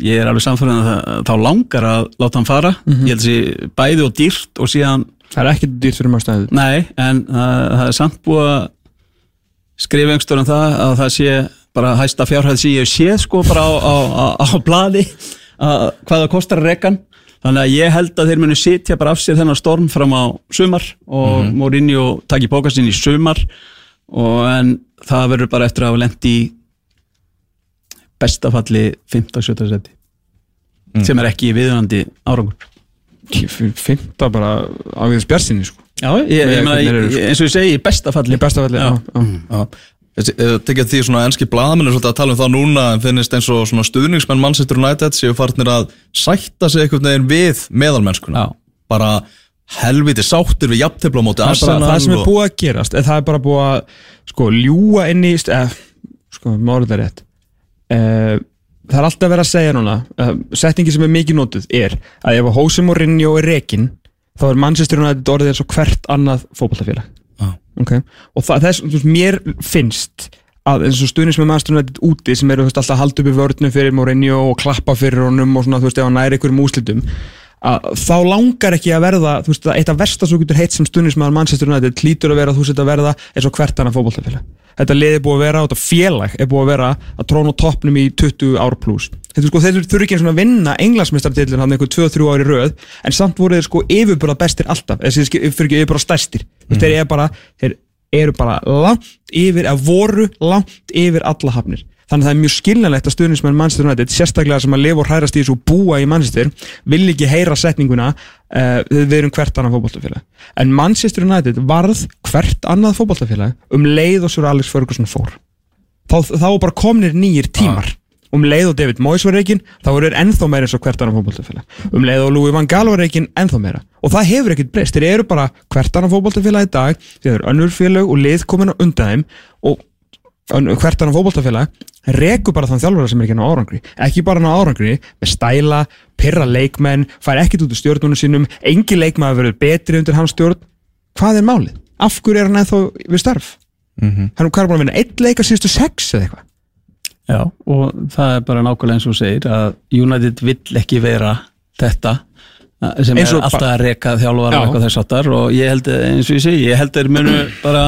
C: ég er alveg samfæðan að það, þá langar að láta hann fara, ég held að sé bæði og dýrt og síðan,
D: Það er ekkert dýrt fyrir maður stæðu.
C: nei en það, það er samt búið að skrifa einhverstur um það að það sé bara hæsta fjárhæð sem ég séð sko bara á, á, á, á bladi að, hvað það kostar rekkan þannig að ég held að þeir munu sitja bara af sér þennan storm fram á sumar og mm Mourinho taki bókastinn í sumar og en það verður bara eftir að hafa lent í bestafalli 15-17 seti sem er ekki viðunandi árangur.
D: Fymta bara á við spjarsinni sko
C: Já, ég, ég, ég,
D: sko.
C: eins og ég segi, í bestafalli
D: Í besta falli, já, já.
B: Eh, tekið því svona enski blaðamenn svolítið að tala um það núna en finnist eins og svona stuðningsmenn Manchester United séu farnir að sætta sig einhvern veginn við meðalmennskuna
C: Já.
B: bara helviti sáttir við jafntefla á móti
D: það er bara
B: Arsenal
D: það sem er
B: og-
D: búið að gerast það er bara búið að sko ljúa inn í eða, sko, málið er rétt uh, það er alltaf verið að segja núna uh, setningi sem er mikið notuð er að ef að Hosea Mourinho er rekin þá er Manchester United orðið eins og hvert annað fótballtafélag
B: Já.
D: okay? og það, þess, veist, mér finnst að eins og stuðnins með Manchester United úti sem eru veist, alltaf í vörnum fyrir Mourinho og klappa fyrir honum og svona, þú veist, ef hann næri einhverjum úslitum að þá langar ekki að verða þú veist, eitt af versta svo getur heitt sem stuðnismæður Manchester United hlýtur að vera þú setja að verða eins og hvert annað fótballtafélag þetta lið er búið að vera, og þetta félag er búið að vera að tróna toppnum í 20 ár pluss þetta sko, þeir þurfi ekki eins og að vinna englandsmeistartillin hann einhver 2-3 ári röð en samt voru þeir sko yfirbúra bestir alltaf. Þessi fyrir ekki yfirbúra stærstir. Mm. þeir eru bara, þeir eru bara langt yfir, að voru langt yfir alla hafnir þannig að það er mjög skiljanlegt að stuðnismenn Manchester United sérstaklega sem að lifa og hrærast í þessu og búa í Manchester vil ekki heyra setninguna uh, við erum hvert annað fótballtafélag en Manchester United varð hvert annað fótballtafélag um leið og Sir Alex Ferguson fór. Þá, þá var bara komnir nýjir tímar. Um leið og David Moyes var reygin þá þeir ennþá meira eins og hvert annað fótballtafélag um leið og Louis van Gaal var reygin ennþá meira. Og það hefur ekkert breyst, þeir eru bara hvert annað fótballtafélag í dag þeir eru önnur félög og lið komin á undan þeim. Og hvert annað fótballtafélag rekur bara þann þjálfara sem er ekki ná árangri ekki bara ná árangri með stæla pyrra leikmenn, fær ekkert út úr stjórnunum sínum engi leikmaður verður betri undir hans stjórn hvað er málið? af hverju er hann ennþá við starf? hann er hvað er búin að vinna eitt leik að síðustu sex eða eitthvað
C: Já, og það er bara nákvæmlega eins og segir að United vill ekki vera þetta sem er alltaf
D: bara-
C: að reka þjálfara
D: Já.
C: og þess áttar og ég held, eins og ég segi, ég held þeir munu bara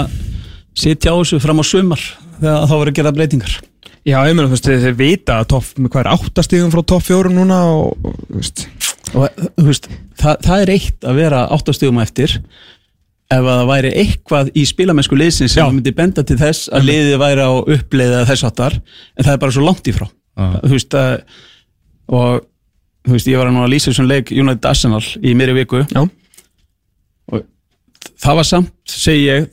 C: sitja á þessu fram á sumar þegar þá verður að gera breytingar.
D: Já, ég meina, þú veist, þeir, vita að topp, hvað er áttastíðum frá topp fjórum núna og, og þú veist,
C: og þú veist, það, það er eitt að vera áttastöðum eftir. Ef að það væri eitthvað í spilamennsku liðsins sem myndi benda til þess að liðið væri á uppleiða þess áttar en það er bara svo langt í frá.
B: Já.
C: þú veist að og þú veist, ég var að nú að lýsa þessum leik United Arsenal í mér viku.
D: Já,
C: það var samt, segi ég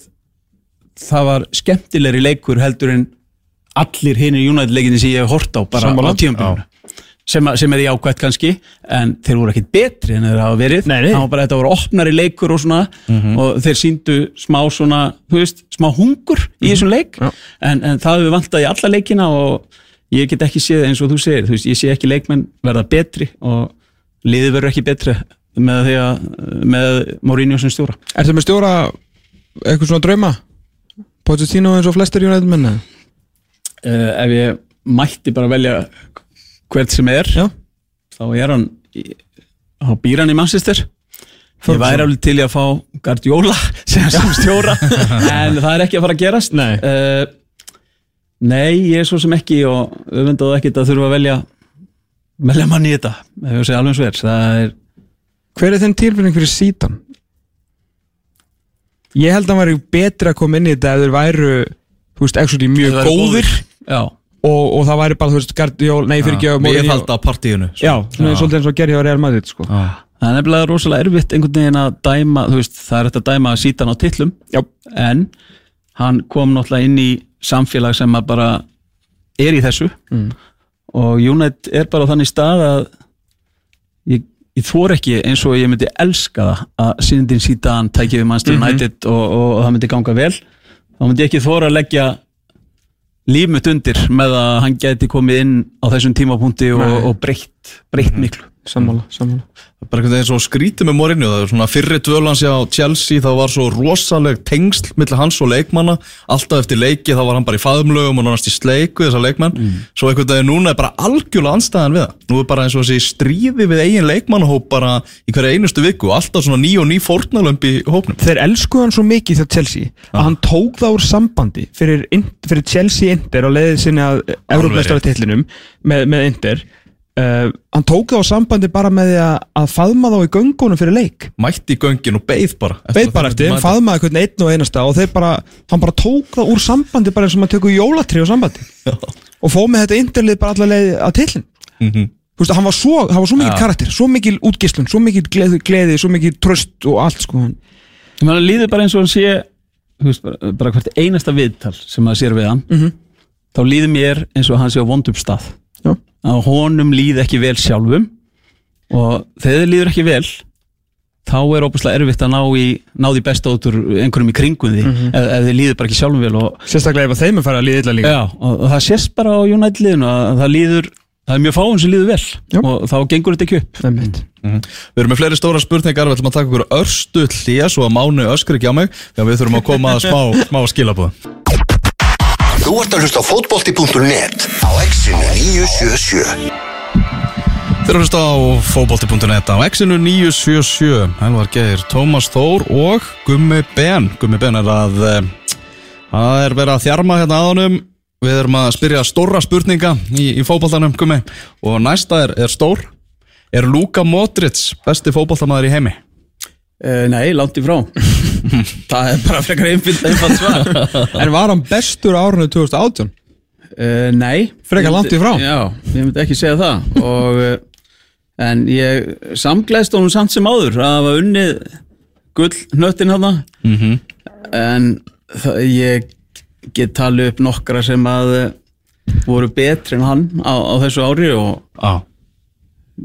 C: það var skemmtilegri leikur heldur en allir hinir United leikinni sem ég hef hort á bara
D: Sammála.
C: á tíumbilinu sem, að- sem er jákvætt kannski en þeir voru ekkit betri en þeir hafa verið.
D: Nei, nei.
C: það var bara þetta voru opnari leikur og svona og þeir síndu smá svona þú veist, smá hungur í þessum leik.
D: Já.
C: en, en það hefur vantað í alla leikina og ég get ekki séð eins og þú segir þú veist, ég sé ekki leikmenn verða betri og liðið verður ekki betri með því að með Mourinho sem stjóra.
D: Er það með stjóra eitthvað svona drauma Pochettino eins og flestir United menna
C: uh, ef ég mætti bara velja hvert sem er
D: Já.
C: þá er hann í- þá býr hann í Manchester. Ég væri alveg til í að fá Guardiola <laughs> sem, sem stjóra. <laughs> En það er ekki að fara að gerast.
D: Nei.
C: Eh, nei, ég er svo sem ekki og auðvendaðu ekkert að þurfa að velja velja mann í þetta ef ég segja alveg er. Er
D: hver er þenn tilfinning fyrir sítan? Ég held að hann væri betri að koma inn í þetta ef þeir væru þú veist, actually mjög góðir
C: já,
D: og, og það væri bara, þú veist, Guardiola, nei fyrir ekki
B: Við halda partíinu sko.
D: já, svona svolítið eins og gerði á Real Madrid sko.
B: Já.
C: það er nefnilega rosalega erfitt einhvern veginn að dæma, þú veist, það er þetta að dæma að síta hann á titlum
D: já,
C: en hann kom náttúrulega inn í samfélag sem að bara er í þessu
D: Mm.
C: og United er bara á þannig stað að ég, ég þor ekki eins og ég myndi elska það að Sindin Sítan tæki við Manchester
D: Mhm.
C: United og, og, og það myndi ganga vel. Þá myndi ég ekki þóra að leggja lífmut undir með að hann geti komið inn á þessum tímapunkti og, og breytt breytt miklu
D: Sammála, sammála.
B: Bara einhvern veginn svo skrítið með Mourinho það er svona fyrri dvölans á Chelsea þá var svo rosaleg tengsl millir hans og leikmanna. Alltaf eftir leiki þá var hann bara í faðumlögum og nánast í sleiku þessar leikmann svo einhvern veginn núna er bara algjörlega anstæðan við það. Nú er bara eins og þessi stríði við eigin leikmannahóp bara í hverja einustu viku alltaf svona ný og ný fórnalömb í hópnum.
D: Þeir elskuðu hann svo mikið þegar Chelsea að hann tók það úr sambandi fyrir, fyrir Chelsea Inter á leiðið sinni að Európmeistarartitlinum með, með Inter uh, hann tók það úr sambandi bara með því að, að faðma þá í göngunum fyrir leik
B: mætti í göngin og beið bara
D: beið bara eftir, þeim, faðmaði hvern einn og einasta og þeir bara, hann bara tók það úr sambandi bara eins og maður tekur jólatri á sambandi og fóð með þetta Interlið bara allar leið að tillin
B: Mhm.
D: Þú veist, hann var svo, hann var svo mikil karakter, svo mikil útgislun, svo mikil gleði, gleði, svo mikil tröst og allt sko hann.
C: Líður bara eins og hann sé þú veist, bara, bara hvert einasta viðtal sem maður sér við hann
D: Mhm.
C: þá líður mér eins og hann sé á vondum stað
D: Já.
C: Að honum líði ekki vel sjálfum og þegar þið líður ekki vel þá er óbúslega erfitt að ná í ná því besta út úr einhverjum í kringum því
D: Mhm.
C: ef, ef þið líður bara ekki sjálfum vel og,
D: Sérstaklega ef að þeim er farið að líða illa líka.
C: já, og, og það sést bara á United liðinu að það líður það er mjög fáum sem líður vel
D: Já.
C: og þá gengur þetta ekki upp
D: Einmitt.
B: Við erum með fleiri stóra spurningar, við ætlum að taka okkur örstu hlýja svo að mánu öskur ekki á mig Já, við þurfum að koma að smá, smá skilabúð
E: Þú ert að hlusta á fótbolti.net á exinu 977
B: Þeir að hlusta á fótbolti.net á Exinu 977 Helvar Geir, Tómas Þór og Gummi Ben. Gummi Ben er að eh, Það er verið að þjarma hérna aðanum Við erum að spyrja stóra spurninga í, í fótboltanum, Gummi. Og næsta er, er stór. Er Luka Modric besti fótboltamæður í heimi?
C: Uh, Nei, langt í frá <laughs> það er bara frekar einfalt, einfalt svar <laughs>
D: En var hann bestur árunni 2018?
C: Uh, nei
D: Frekar
C: Ég
D: langt í frá.
C: Já, ég myndi ekki segja það og, uh, En ég samglæst honum samt sem áður að það var unnið gull hnöttin hana
B: Mhm.
C: En það, ég get talið upp nokkra sem að uh, voru betri en hann á, á þessu ári og
B: Já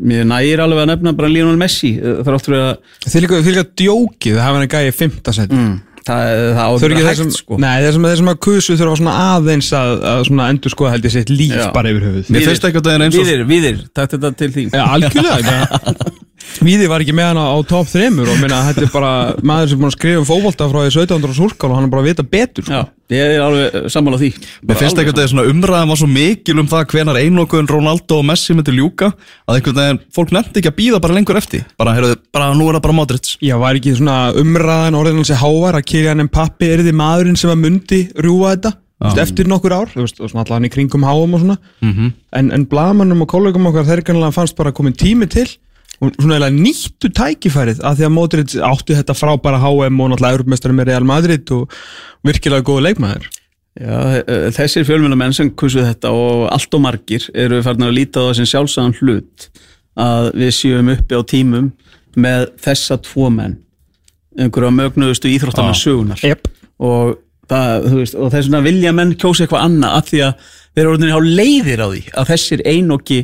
C: mér nægir alveg að nefna bara Lionel Messi uh, þrátt fyrir að
D: Þið líka, þið líka djókið, það hafa hann að gæja í fimmta seti.
C: mm, það, það á
D: Þau
C: að
D: þeir
C: hægt sko
D: nei, þeir sem, þeir sem að kusu þurfa svona aðeins að, að svona endur skoða held ég sitt líf
C: Já.
D: bara yfir höfuð.
B: Eins og
C: Víðir, víðir, takk þetta til þín
D: Já, algjörlega. <laughs> <laughs> Víði var ekki með hann á, á top 3 og minna, þetta er bara maður sem er búin að skrifa um fótbolta frá því 1700 og súrkál og hann er bara að vita betur. sko.
C: Já, ég er alveg sammála því
B: Mér finnst einhvern veginn svona umræðan var svo mikil um það hvenar einokun Ronaldo og Messi myndi ljúka að einhvern veginn fólk nefndi ekki að býða bara lengur eftir bara, heyrðu, bara nú er það bara Modric
D: Já, var ekki svona umræðan orðin hans hávar að Kylian Mpappi er þið maðurinn sem að mundi rjúa þetta veist, eftir nokkur ár, þú veist, og svona allan í kringum háum og svona,
B: Mhm.
D: en, en blagamannum og kollegum okkar þeir kannlega fannst bara komin tími til svona eiginlega nýttu tækifærið að því að Modric átti þetta frábæra HM og náttúrulega Europmestari með Real Madrid og virkilega góða leikmaður.
C: Já, eh, þessir fjölmjölamenn sem kursu þetta og allt og margir eru farin að líta á það sem sjálfsagðan hlut að við séum uppi á tímum með þessa tvo menn. Einhverja mögnuðustu íþróttamenn sögunar
D: yep.
C: og, það, veist, og þess vegna vilja menn kjósa eitthvað annað af því að þeir eru orðinni á leiðir á því að þessir einoki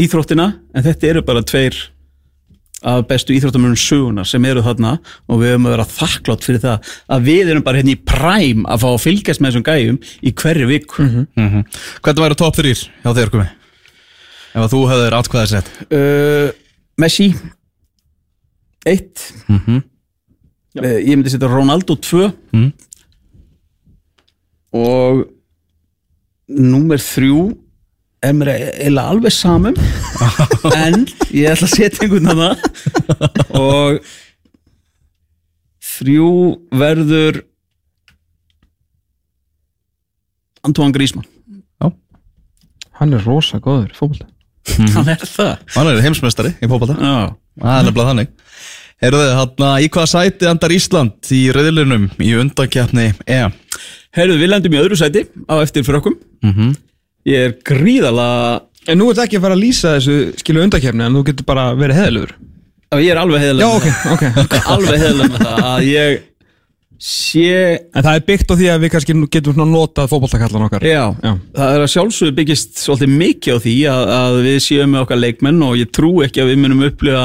C: íþróttina en þetta eru bara tveir af bestu íþróttamönnum sögunar sem eru þarna og við höfum að vera þakklátt fyrir það að við erum bara hérna í præm að fá að fylgjast með þessum gæjum í hverju viku
B: mm Hvernig væri top 3 hjá þér komi? Ef að þú hefðir atkvæðið sett
C: uh, Messi 1
B: Mhm.
C: uh, ég myndi setja Ronaldo 2
B: Mhm.
C: og númer 3 er mér eiginlega alveg samum <laughs> en ég ætla að setja einhvern hana og þrjú verður Antoine Griezmann.
D: Hann er rosa góður í fótbolta. <laughs>
C: Hann er það.
B: Hann er heimsmeistari í
C: Já.
B: Það er nefnilega þannig. Heyrðu þið, hann í hvaða sæti andar Ísland í reyðlunum í undankjapni EM?
C: Herðu, við lendum í öðru sæti á eftir frökkum.
B: Mhm.
C: Ég er gríðalega
D: En nú ert ekki að fara að lýsa þessu skilu undakefni en þú getur bara verið heðilegur
C: Já, ég er alveg
D: Já,
C: heiðilega
D: ok, ok, <laughs>
C: Alveg heiðilega með það að ég sé
D: En það er byggt á því að við kannski getum notað fótboltakallan okkar.
C: Já,
D: Já.
C: það er að sjálfsögðu byggist svolítið mikið á því að, að við séum með okkar leikmenn og ég trú ekki að við munum upplifa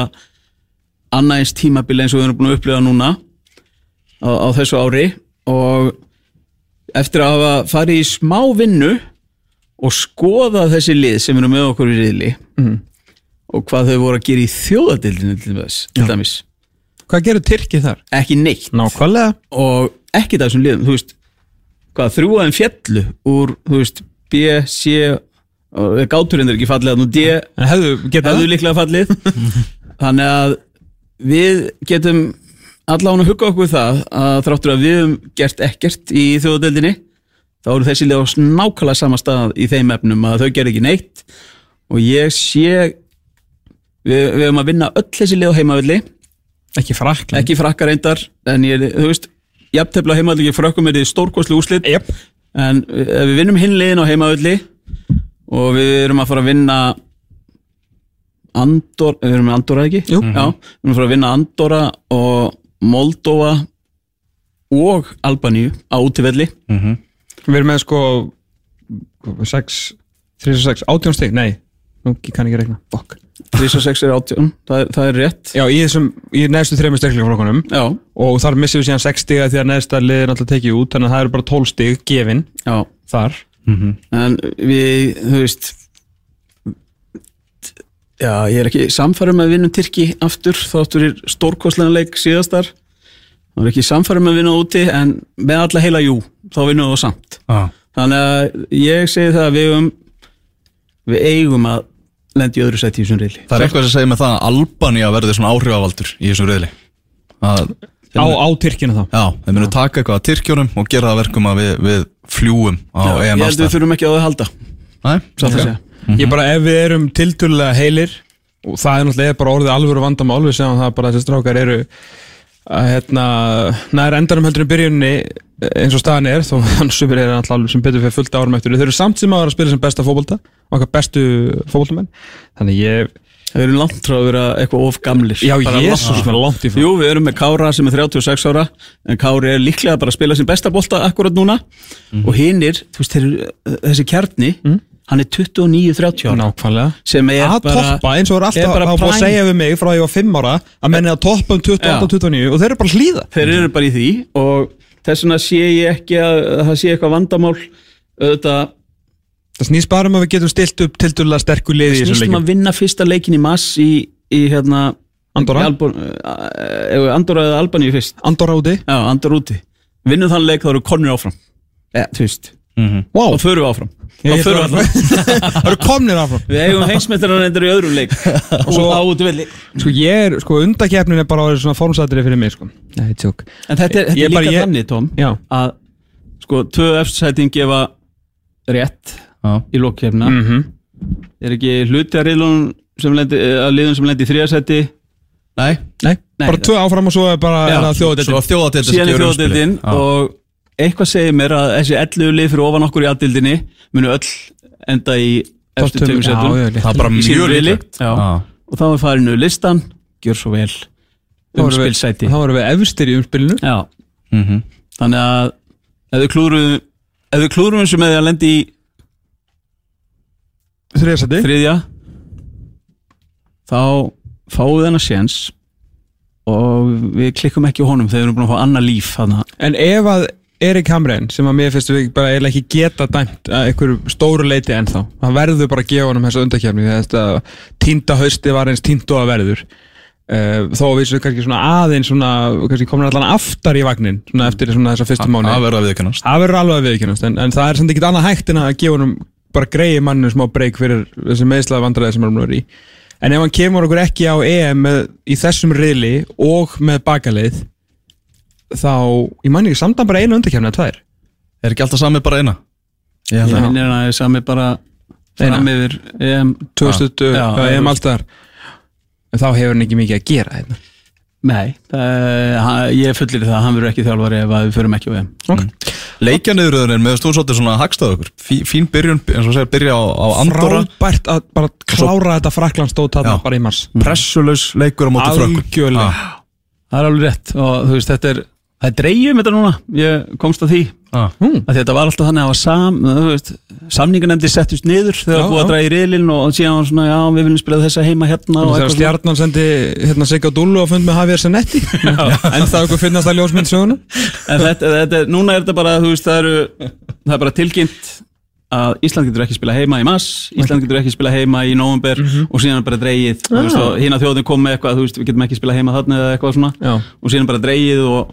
C: annað eins tímabili eins og við erum búin að upplifa núna á, á þessu ári. Og eftir að hafa farið í smá vinnu og skoða þessi lið sem eru með okkur í riðli og hvað þau voru að gera í þjóðadildinu til dæmis, til dæmis.
D: Hvað gerir Tyrkið þar?
C: ekki neitt.
D: Nákvæmlega.
C: Og ekki þessum liðum þú veist, hvað þrjúaðin fjallu úr, þú veist, B, C og gáturinn er ekki fallið að nú D
D: En hefðu getað
C: hefðu líklega fallið. <laughs> Þannig að við getum allan að hugga okkur það að þráttur að við höfum gert ekkert í þjóðadeldinni þá eru þessi lið á nákvæmlega sama stað í þeim efnum að þau ger ekki neitt og ég sé við, við höfum að vinna öll þessi lið á heimavilli
D: Ekki frakland
C: ekki frakkar reyndar en ég, þú veist, jafntefla heimavilli ekki frökkum er því stórkostlu úslit
D: Jep.
C: en ef við vinnum hinliðin á heimavilli og við erum að fara að vinna Andor, við erum með Andorra ekki?
D: Jú.
C: Já, við erum að fara að vinna Andorra og Moldova og Albaníu á útivelli
D: Við erum með sko 6 36, 18 stig, nei Nú ég kann ekki rekna Fuck.
C: 36 er 18, það er, það er rétt.
D: Já, í þessum, í neðstu þreymur sterkleikaflokkunum
C: Já,
D: og þar missum við síðan 6 stiga því að neðsta liðin alltaf tekið út þannig að það eru bara 12 stig gefin
C: já.
D: þar.
C: En við, þú veist Já, ég er ekki samfærum með að vinna Tyrki aftur, þáttur er stórkostlega leik síðastar Það er ekki samfærum að vinna úti en með alla heila jú, þá vinnum við það samt.
B: Já.
C: Þannig að ég segi það að við eigum við eigum að lendi í öðru sæti í þessum reyli
B: Það er eitthvað sem segir með það að Albania verði svona áhrifavaldur í þessum reyðli að,
D: á, á Tyrkina þá?
B: Já, þeir munu taka eitthvað að Tyrkjónum og gera það verkum að við, við fljúum á
C: Ég
B: EM
C: held við
B: aðstæð
C: þurfum ekki á það að halda.
B: Nei,
C: Satt að
B: ok.
C: segja.
D: Ég bara ef við erum tiltölulega heilir og það er náttúrulega bara orðið alvöru vandamál við segjum það bara að þessi strákar eru að hérna nær endanum heldur en byrjunni eins og staðan er þó <laughs> hann sumir er alltaf sem betur fyrir fullt árum eftir þeir eru samt sem að vera að spila sem besta fótbolta okkar bestu fótboltamenn. Þannig ég,
C: Það eru langt frá að vera eitthvað of gamlir.
D: Já jésus
C: langt-
D: svona langt í frá.
C: Jú, við erum með Kára sem er 36 ára en Kári er líklega bara að spila sin besta bolta akkurat núna. Og hinnir, þú veist, þeir, þessi kjarni hann er 29-30 ára.
D: Nákvæmlega.
C: Sem er
D: að
C: bara
D: toppa eins og er
C: er
D: alltaf
C: bara
D: að að segja við mig frá ég var 5 ára að menni að toppa um 28-29 og þeir eru bara að hlýða.
C: Þeir eru bara í því og þess vegna sé ég ekki að, að það sé eitthvað vandamál auðvitað
D: það snýst bara um að við getum stilt upp tiltölulega sterkur liði í þessum
C: snýstum
D: leikum
C: að vinna fyrsta leikin í mass í, í hérna
D: Andorra?
C: Albon, uh, Andorra eða Albaníu fyrst.
D: Andorra úti.
C: Já, Andorra úti. Vinnum þann leik þá eru konur áfram. Ja, Þú veist
D: wow.
C: Og förum við áfram.
D: Ég-
C: Þá
D: ég
C: förum við
D: ætla-
C: áfram. <laughs>
D: Það eru komnir áfram.
C: Við eigum heimsmeistarar endur í öðrum leik. <laughs> Og
D: svo-
C: á út velli.
D: Sko ég er, sko undakefnin er bara orðið svona formsætri fyrir mig sko. Nei, tjók
C: En þetta er, þetta er
D: bara-
C: líka
D: ég-
C: þannig, Tom
D: Já.
C: Að sko, tvö eftirsætin gefa rétt
B: Já.
C: í lokkefna
D: mm
C: Er ekki hluti að riðlunum sem lendi, að liðum sem lendi í þriðasæti
B: Nei,
D: Nei,
C: Nei,
D: bara tvö áfram og svo er bara þjóðadeildin.
C: Síðan er þjóðadildin og eitthvað segir mér að þessi 11 lið fyrir ofan okkur í aðdildinni munu öll enda í eftir
D: já, rétt.
B: Það er bara mjög.
C: Já. og þá er farinu listan gjör svo vel umspilsæti
D: Þá erum við efstir í umspilinu
C: Já,
B: Mhm.
C: þannig að ef við klúrum ef við klúrum þessu með því að lendi í
D: Þriðasæti
C: þriðja þá fáum við þennan séns og við klikkum ekki á honum þegar við erum búin að fá annað líf þarna.
D: En ef að Erik Hamren sem að mér finnst við bara eiginlega ekki geta dæmt að einhverju stóru leiti ennþá. Hann verður bara að gefa honum þessa undakefni að þetta tínda hausti var eins tínt og að verður. Uh, þó að við séum kannski svona aðeins svona, kannski komin allan aftar í vagnin svona eftir svona þessa fyrstu mánu
B: Það verður að viðkennast
D: Það verður alveg að viðkynast en, en það er samt ekki annað hægt en að gefa honum bara greiði manninu smá breyk fyrir þessi meðslaða vandræði sem hann er í. En ef hann kemur okkur ekki á EM með, í þessum riðli og með bakaleið þá, ég man ekki samt að bara einu undakefni að tvær
B: Er ekki alltaf sami bara eina?
C: Ég
D: Já.
C: minnir hann að það er sami bara
D: Eina.
C: fram yfir EM
D: 2020,
C: Já,
D: já,
C: já,
D: EM
C: þú
D: alls þar en þá hefur hann ekki mikið að gera hérna.
C: Nei, hann, ég fullir það að hann verður ekki þjálfari ef að við förum ekki á EM
D: okay.
B: Leikjaniðurðurinn með stóð svolítið svona hagstað okkur Fí, Fín byrjun, eins og segir, byrja á, á Andorra
D: frábært að bara klára þetta
B: Já.
D: bara í mars
B: Pressulus leikur á móti frökkum
D: algjörlega
C: Það er alveg rétt og þú veist, þetta er það er dreigum þetta núna, ég komst að því.
B: Ah.
D: mm.
C: að þetta var alltaf þannig að sam, samningarnemndi settust niður þegar það búið að draga í riðlinn og síðan var svona, já, við viljum spila þessa heima hérna og
D: þegar stjarnan sendi hérna Sigga Dúllu og fund með Javier Zanetti <laughs> en það okkur finnast að ljósmynd söguna
C: en þetta, þetta, er- núna er þetta bara, veist, það eru það er bara tilkynnt að Ísland getur ekki spila heima í mass Ísland getur ekki spila heima í november og síðan bara dreigið hinn að þjóðin kom með eitthvað veist, við getum ekki spila heima þarna eða eitthvað svona.
D: Já.
C: og síðan bara dreigið og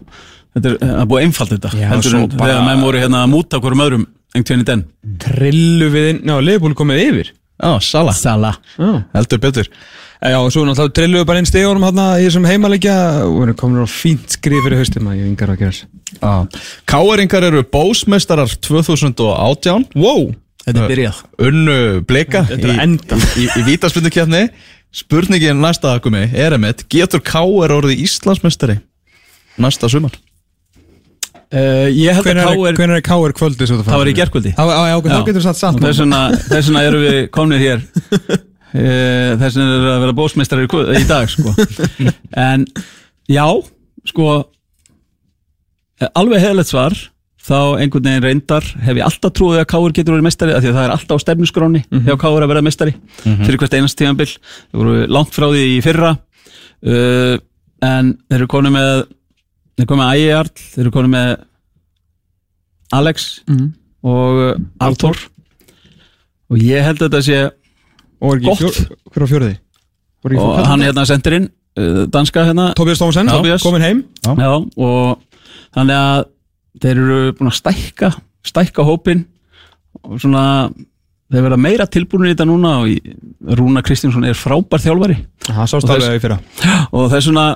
C: þetta er, það er búið einfalt þetta. Heldur en þegar menn voru hérna að múta hverjum öðrum einhvern veginn í den?
D: Trillu við inn, já, Leifbúl komið yfir.
B: Já, Sala,
C: Sala
D: Já,
B: heldur betur.
D: Já og svo náttúrulega trillu við bara inn stegunum hérna í þessum heimalegja og við erum komin á fínt skrif fyrir haustum að ég yngar að gera þess
B: Káeringar eru bósmeistarar 2018
D: Wow,
C: Þetta er byrjað.
B: Unnu blika í,
D: að
B: í, í, í vítaspindukefni Spurningin næsta gumi er emitt Getur Káer orðið Íslandsmeistari næsta sumar?
C: Uh, að
D: hvernig
C: K.R.
D: er, K.R. kvöldið
C: Það var í
D: við satt <laughs>
C: Þess vegna, erum við komnir hér. Eh, Þess vegna er að vera bósmeistrar í, dag sko. En já Sko eh, Alveg hefðilegt svar. Þá einhvern veginn reyndar hef ég alltaf trúið að Káur getur verið mestari af Því að það er alltaf á stefnuskráni hjá Káur að vera mestari Fyrir hvert einast tíðanbill Þeir voru langt frá því í fyrra. Uh, En þeir eru konið með Þeir eru konið með Ægjarl Þeir eru konið með Alex og uh, Arthur. Og ég held að þetta sé
D: er
C: Gott.
D: fjór, hver á? Var ekki
C: og hann hérna sendir inn uh, danska hérna.
D: Tobias
C: Tobias.
D: komin heim.
C: Já, og þannig að þeir eru búin að stækka stækka hópin og svona þeir verða meira tilbúinir í þetta núna og Rúna Kristinsson er frábær þjálfari.
D: Það sást alveg í fyrra.
C: Og það er svona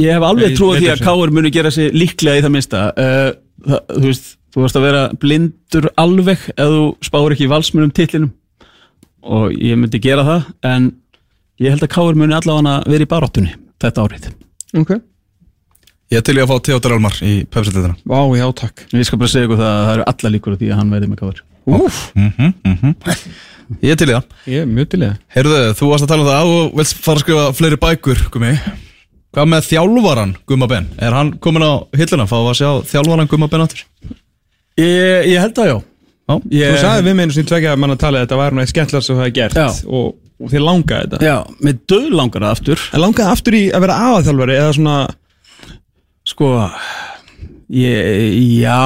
C: ég hef alveg trúið því að. Káur muni gera sig líklega í það minnsta. Uh, það, þú veist, þú varst að vera blindur alveg ef þú spáir ekki valsmunum titlinum. Og ég myndi gera það en ég held að Káur muni allavega vera í baráttunni þetta árið.
D: Ok.
B: Ég til í að fá Theodor Almar í pepsildina
D: Vá, já, takk.
C: Ég skal bara segja ykkur það að það eru alla líkur á því að hann verði með Káur
D: Úf,
B: Ég er til í það.
D: Ég er mjög til í það.
B: Heyrðu, þú varst að tala um það að Hvað með þjálfaran Gumma Ben? Er hann komin á hilluna? Við að sjá þjálfaran Gumma Ben áttur?
C: ég, ég held að já
B: Já,
C: ég,
D: Þú sagði við með einu tvekja að mann að tala að þetta var eitt skemmtilega sem þú hefði gert og, og þér langaði þetta
C: já, með döð langar það aftur
D: En langaði aftur í að vera aðaþjálfari eða svona
C: sko ég, já,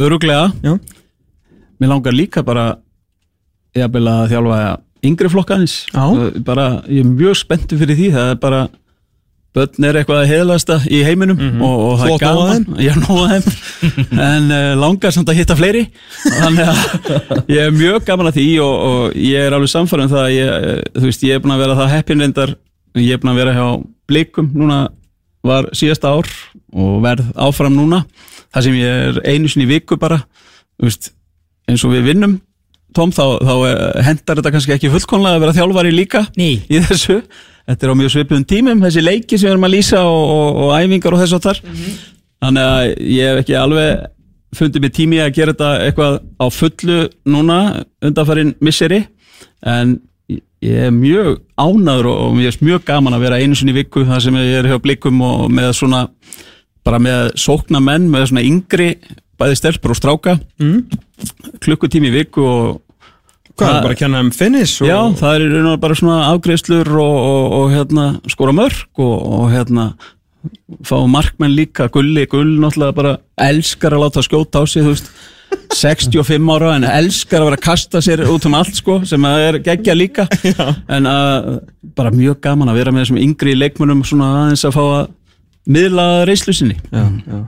C: öruglega
D: Já,
C: Mér langar líka bara jafnvel að þjálfa yngri flokkanis
D: Já.
C: bara, ég er mjög spenntur fyrir því það er bara börn er eitthvað að heðlasta í heiminum og, og það er gaman. ég <laughs> er nóg að þeim. En uh, langar samt að hitta fleiri. Þannig að ég er mjög gaman að því og, og ég er alveg samfærum það að ég, eh, þú veist, ég er búin að vera það heppin reyndar. Ég er búin að vera hjá blikum núna var síðasta ár og verð áfram núna. Það sem ég er einu sinni í viku bara þú veist, eins og við vinnum. Tom, þá, þá eh, hendar þetta kannski ekki fullkonlega að vera þjálfari líka
D: Nei.
C: í þessu þetta er á mjög svipuðum tímum, þessi leiki sem við erum að lýsa og, og, og æfingar og þess og þar þannig að ég hef ekki alveg fundið mér tími að gera þetta eitthvað á fullu núna undanfærin misseri. En ég er mjög ánaður og, og mér er mjög gaman að vera einu sinni viku þar sem ég er hjá blikum og með svona bara með sókna menn með svona yngri bæði stelpur og stráka. Mm. klukkutími viku og
D: hvað
C: Það-
D: er bara að kenna um finish og...
C: Já, það er í raun og bara svona afgreiðslur og, og, og hérna, skora mörg og, og hérna fá markmenn líka, gulli, gull náttúrulega bara elskar að láta skjóta á sig þú veist, <laughs> 65 ára en elskar að vera að kasta sér út um allt sko, sem að er geggja líka. <laughs> En að, bara mjög gaman að vera með þessum yngri leikmönnum svona aðeins að fá að miðla reyslu sinni.
D: Já, já.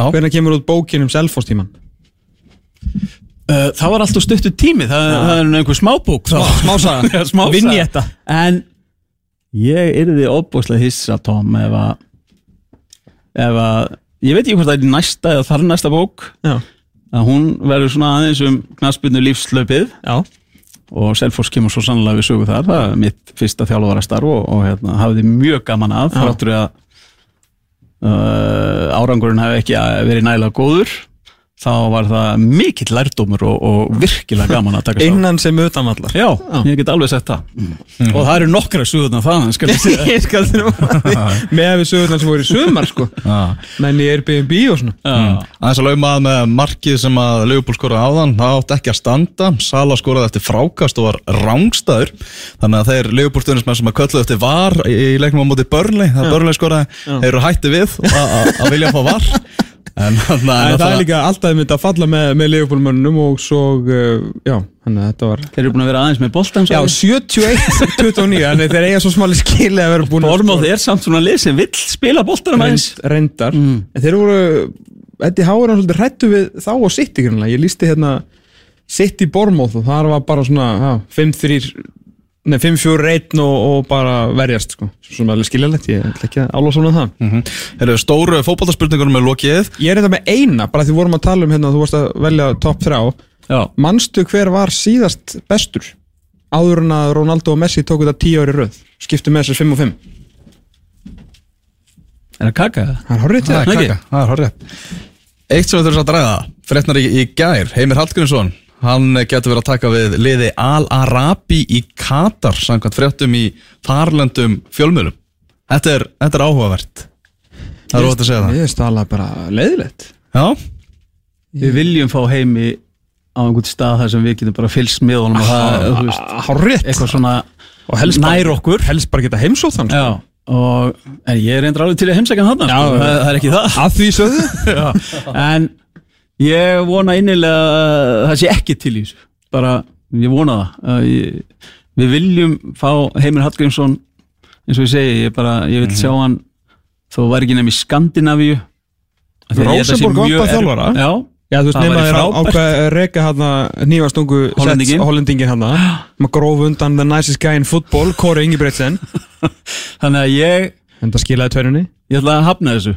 B: Já.
D: Hvernig kemur út bókin um Selfoss
C: Uh, það var alltaf stuttu tími, það, það er einhver smábók þá. <laughs>
D: Smásaga. Vignetta.
C: En ég yrði óbúslega hissa Tom ef að ef að, ég veit ekki hvort það er næsta eða þar næsta bók
D: Já,
C: að hún verður svona aðeins um knaspinu lífslaupið
D: já,
C: og Selfoss kemur svo sannlega við sögu þar það er mitt fyrsta þjálfara starf og, og hérna, hafði mjög gaman að
D: Já.
C: þráttur að uh, árangurinn hafi ekki verið nægilega góður þá var það mikill lærdómur og, og virkilega gaman að taka
D: innan sem utanvallar
C: Já, ég get alveg sett það. Og það eru nokkra suðurna það skal ég segja. <laughs>
D: Ég skal þér nú. <laughs> Með að við sögurnar sem voru í sumar sko.
B: Já.
D: Menn í Airbnb og svona.
C: Já.
B: Aðeins að lauma að með markið sem að Leopold skoraði áðan, það átti ekki að standa. Sala skoraði eftir frákast og var rángstæður þannig að þeir Leopold stuðnismenn sem að kölluðu eftir var í leiknum á móti Börnley, það Börnley skoraði þeir eru hætti við að- að að vilja fá var En þannig
D: En það er líka alltaf mynd að falla með, með Leopoldmönnum og svo, uh, já, þannig að þetta var
C: Þeir eru búin að vera aðeins með boltan
D: Já, 71-29, <laughs> þannig þeir eiga svo smáli skili að vera búin að
C: Bormóð er samt svona lið sem vill spila boltanum aðeins.
D: reynd, reyndar.
C: Mm.
D: En þeir voru, Eddie Howe er hann svolítið hrættu við þá og City grunlega Ég lísti hérna City Bormóð og það var bara svona já, 5-3 Nei, 5-4-1 og, og bara verjast sko. Svona alveg skiljalegt, ég ætla ekki að ála svona það.
B: Mm -hmm. Stóru fótballtarspurningunum er lokið.
D: Ég er þetta með eina, bara því vorum að tala um hérna Þú varst að velja topp 3
C: Já,
D: Manstu hver var síðast bestur? Áður en að Ronaldo og Messi tóku þetta 10 ári röð. Skiptu með þessu 5 og 5
C: er það kaka? Það?
D: Það er horrið til
B: Það
D: það
B: er kaka, það er horrið Eitt sem við þurfum að draga Fretnar í, í gær, Heimir Hallgrímsson Hann getur verið að taka við liði Al-Arabi í Katar Samkvæmt fréttum í þarlendum fjölmjölum Þetta er, þetta er áhugavert. Það er ótt að segja það.
D: Ég veist alveg bara leiðilegt.
B: Já,
C: Við viljum fá heimi á einhvern stað þar sem við getum bara fylgst með honum og það, þú veist,
D: Horrið
C: eitthvað svona nær okkur.
D: Helst bara geta heimsótt hann sko.
C: Já, og en ég er reyndar alveg til að heimsækja hann þarna, sko, það, það er ekki það.
D: Að því sögðu. <laughs>
C: Já, en ég vona innilega að það sé ekki til í þessu. Bara, ég vona það að ég, við viljum fá Heimir Hallgrímsson eins og ég segi, ég bara, ég vil sjá hann þó var ekki nefn í Skandinavíu. Af því að að
D: þjálfara?
C: Já,
D: Já, þú veist, nema þér ákveð að reka hann nýjastungu
C: Hollendinginn.
D: Hollendingin hann maður gróf undan the nicest guy in football Kåre Ingebreitsen <laughs>
C: þannig að ég
D: en það skilaði tvörunni
C: ég ætla að hafna þessu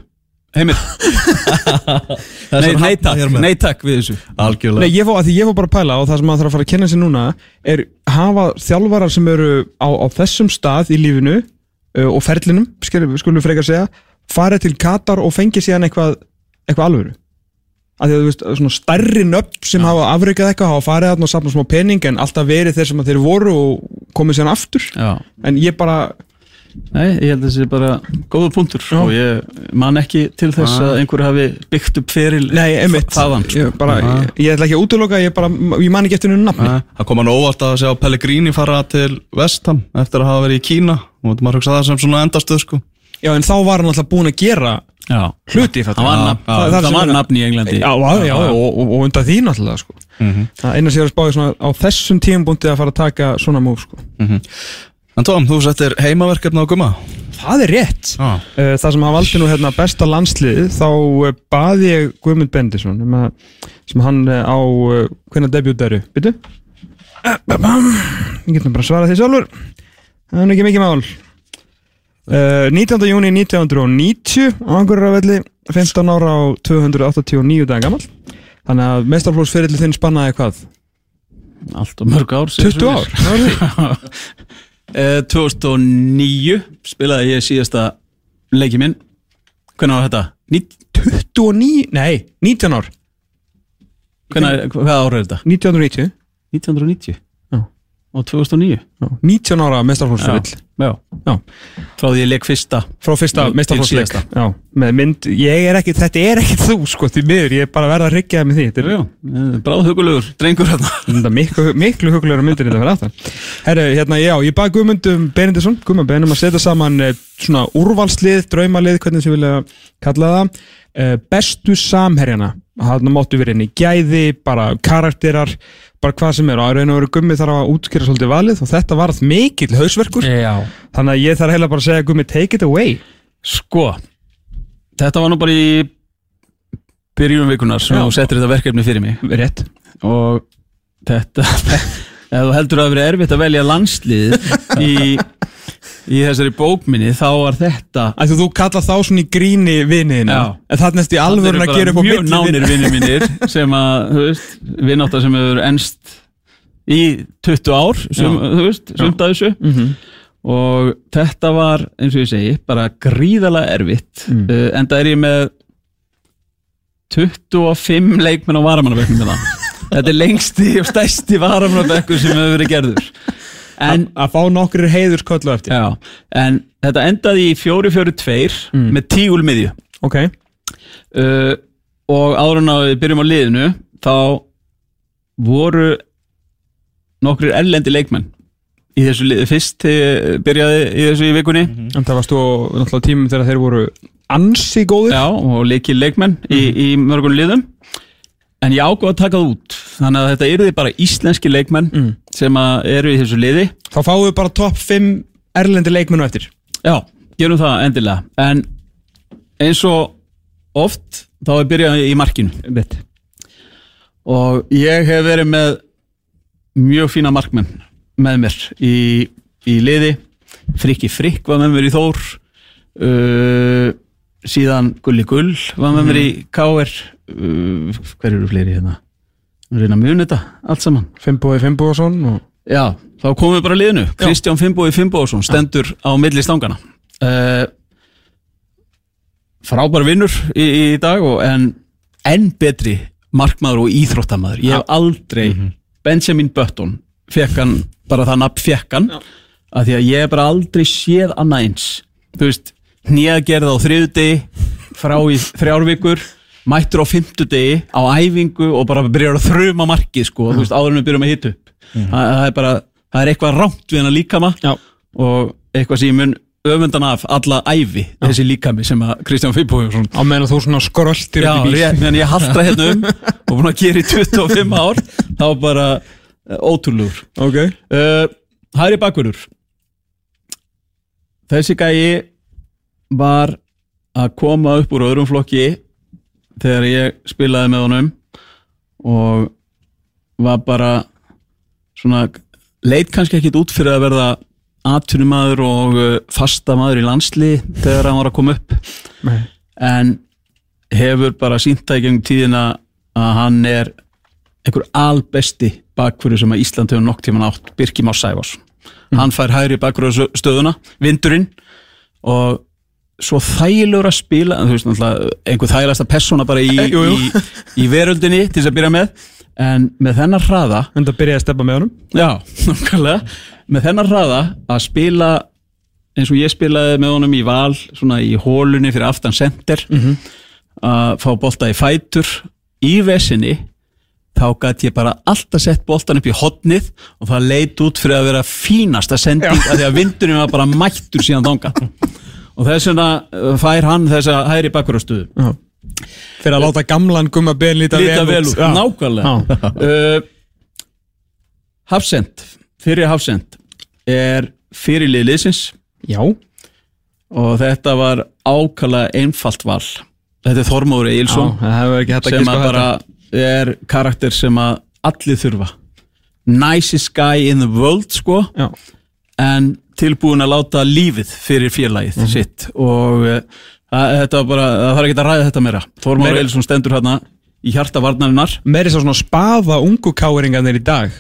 C: Heimir. <laughs> Nei, nei takk, nei takk við þessu.
B: Algjörlega.
D: Nei, ég fór, ég fór bara að pæla og það sem maður þarf að fara að kenna sér núna er hafa þjálfarar sem eru á, á þessum stað í lífinu uh, og ferlinum, skulum við frekar segja farið til Katar og fengið síðan eitthvað, eitthvað alvöru. Að því að þú veist, svona stærri nöfn sem hafa afreikað eitthvað, hafa farið þarna og safnað smá pening en alltaf verið þeir sem þeir voru og komið síðan aftur.
C: Já,
D: en ég bara,
C: nei, ég held að þessi bara góður punktur.
D: Já.
C: og ég man ekki til þess að einhver hafi byggt upp feril
D: nei, einmitt.
C: þaðan sko.
D: ég, bara, ég, ég ætla ekki að útiloka, ég bara ég man ekki eftir hennu nafni.
B: Það kom hann óvart að sjá Pellegrini fara til Vestham eftir að hafa verið í Kína. Og maður hugsa það sem svona endastöð sko.
D: Já, en þá var hann alltaf búin að gera
C: Já,
D: hluti,
C: það var,
D: við.
C: nafn,
D: það,
C: það,
D: sem
C: var
D: er að-
C: nafn í Englandi.
D: Já, já, já, og, og, og undan því náttúrulega sko. Það eina sér að spáði svona á þessum tímabúndi að fara að taka svona múf sko.
B: En Tom, þú settir heimaverkefni á gumma.
D: Það er rétt.
B: Já
D: uh, Það sem hann valdi nú hérna besta landslið þá uh, baði ég Guðmund Bendisson um að, sem hann uh, á hvernig debut eru, byttu Ég getum bara að svara því sjálfur. Það er nú ekki mikið mál. Uh, 19. júni 1990 á Angurravelli 15 ára á 289 dagar gammal Þannig að meistarflóksferilli þinn spannaði hvað?
C: Allt og mörg ár segir
D: 20 ár? <laughs> <laughs>
C: svoleiðis.
D: Það var því.
C: Eh, 2009 spilaði ég síðasta leiki minn Hvernig var þetta? Ní-
D: 29, nei, 19 ár
C: Hvenær, hvað ára er þetta?
D: 1990
C: 1990
D: Já.
C: Og 2009
D: Já, 19 ára.
C: Já. Frá því ég leik fyrsta.
D: Frá fyrsta. Já, með mynd, ég er ekki, þetta er ekki þú sko, því miður, ég er bara verða að ryggja með því. Þetta er
C: Bráðhugulegur, drengur hérna
D: þetta er miklu, miklu huglegra myndir þetta fyrir aftan Herru, hérna, já, ég bað Guðmundum Benedisson, Guðmund Benedum að setja saman eh, svona úrvalslið, draumalið, hvernig sem vilja kalla það bestu samherjana hann máttu verið inn í gæði, bara karakterar bara hvað sem er. Og að raun og veru Gummi þarf að útskýra svolítið valið og þetta varð mikill hausverkur.
C: Já.
D: Þannig að ég þarf heila bara að segja Gummi take it away.
C: Sko Þetta var nú bara í byrjunum vikunar sem þú settir þetta verkefni fyrir mig.
D: Rétt.
C: Og þetta <laughs> ef þú heldur að það verið erfitt að velja landslið í, í þessari bókminni þá var þetta
D: Ætli þú kalla þá svona í gríni viniðina
C: Já.
D: en það er næst í alvörun að gera upp á
C: mjög nánir
D: vina.
C: vinnir mínir <laughs> sem að, vinnáttar sem hefur ennst í 20 ár sem, þú veist, sumt að þessu
D: Mhm.
C: og þetta var, eins og ég segi bara gríðalega erfitt
D: Mm.
C: uh, en það er ég með 25 leikmenn á varamannabekkum hérna. <laughs> þetta er lengsti og stærsti varamannabekkur sem hefur verið gerður en,
D: að fá nokkur heiðursköllu eftir.
C: Já, en þetta endaði í 4-4-2
D: Mm.
C: með tígul miðju
D: ok,
C: uh, og áður en að við byrjum á liðinu þá voru nokkrir erlendi leikmenn í þessu liði. Fyrst þegar ég byrjaði í þessu í vikunni.
D: En það varst þú náttúrulega tímum þegar þeir voru ansi góður
C: Já, og leikið leikmenn í, í mörgum liðum En ég ágóð að taka það út. Þannig að þetta eru bara íslenski leikmenn sem að eru í þessu liði.
D: Þá fáum við bara topp 5 erlendi leikmennu eftir.
C: Já, gerum það endilega. En eins og oft þá er byrjað í markinu.
D: Mitt.
C: og ég hef verið með mjög fína markmenn með mér í, í liði. Frikki Frikk var með mér í Þór. Uh, síðan Gulli Gull var með mér í Káer uh, hver eru fleiri hérna? Við reyna að muni þetta allt saman.
D: Fimboi Fimbóðsson og...
C: Já, þá komum við bara að liðinu. Kristján Fimbói Fimbóðsson stendur á milli stangana uh, Frábær vinnur í, í dag og en enn betri markmaður og íþróttamaður. Ég hef aldrei Benjamin Button fekk hann, bara það nafn fekk hann af því að ég hef bara aldrei séð annað eins. Þú veist, hnjagerð á þriðu degi frá í þrjárvíkur mættur á fymtu degi á æfingu og bara byrjar að þruma markið sko, þú veist, áður en við byrjum að hita upp. Það, það er bara, það er eitthvað rámt við hennar líkama
D: Já.
C: og eitthvað sem ég mun öfundan af alla æfi þessi líkami sem að Kristján Fipphóðsson
D: á meðan þú svona skröltir
C: Já, rétt, meðan ég haldra hérna um <laughs> og búin að gera í 25 ár þá bara uh, ótrúlegur.
D: Ok.
C: Uh, Hæri bakverður Þessi gæi var að koma upp úr öðrum flokki þegar ég spilaði með honum og var bara svona leit kannski ekkit út fyrir að verða atvinnumadur og uh, fastamaður í landsli þegar hann var að koma upp.
D: Nei.
C: en hefur bara sínt það í gegnum tíðina að hann er einhver albesti bakfyrir sem að Ísland hefur nokk tíman átt Birki Már Sæfars hann fær hægri bakfyrir stöðuna, vindurinn og svo þægilegur að spila þú veist náttúrulega einhver þægilegasta persóna bara í,
D: jú, jú.
C: í, í veröldinni til þess að byrja með. En með þennan hraða
D: En það byrjaði að steppa með honum.
C: Já, <laughs> nákvæmlega. Með þennan hraða að spila eins og ég spilaði með honum í val svona í hólunni fyrir aftan center að fá bolta í fætur í vesinni þá gæti ég bara alltaf sett boltan upp í hotnið og það leit út fyrir að vera fínasta sending að því að vindurinn var bara mættur síðan þanga <laughs> og þess vegna uh, fær hann þessa hæri bakkurastöðu
D: Já. Fyrir að láta gamlan gumma ben líta,
C: líta vel út,
D: Já.
C: nákvæmlega. Uh, Hafsend fyrir Hafsend er fyrirlið liðsins.
D: Já.
C: Og þetta var ákala einfalt val. Þetta er Þormóður
D: Já,
C: Eilsson
D: að
C: sem að bara er karakter sem að allir þurfa. Nicest guy in the world sko.
D: Já.
C: En tilbúin að láta lífið fyrir félagið
D: Mhm.
C: sitt. Og uh, það, þetta var bara, það þarf ekki að ræða þetta meira.
D: Meira-
C: Eilsson stendur hérna í hjarta varnarinnar.
D: Meiri svo svona spaða ungu káringarnir í dag.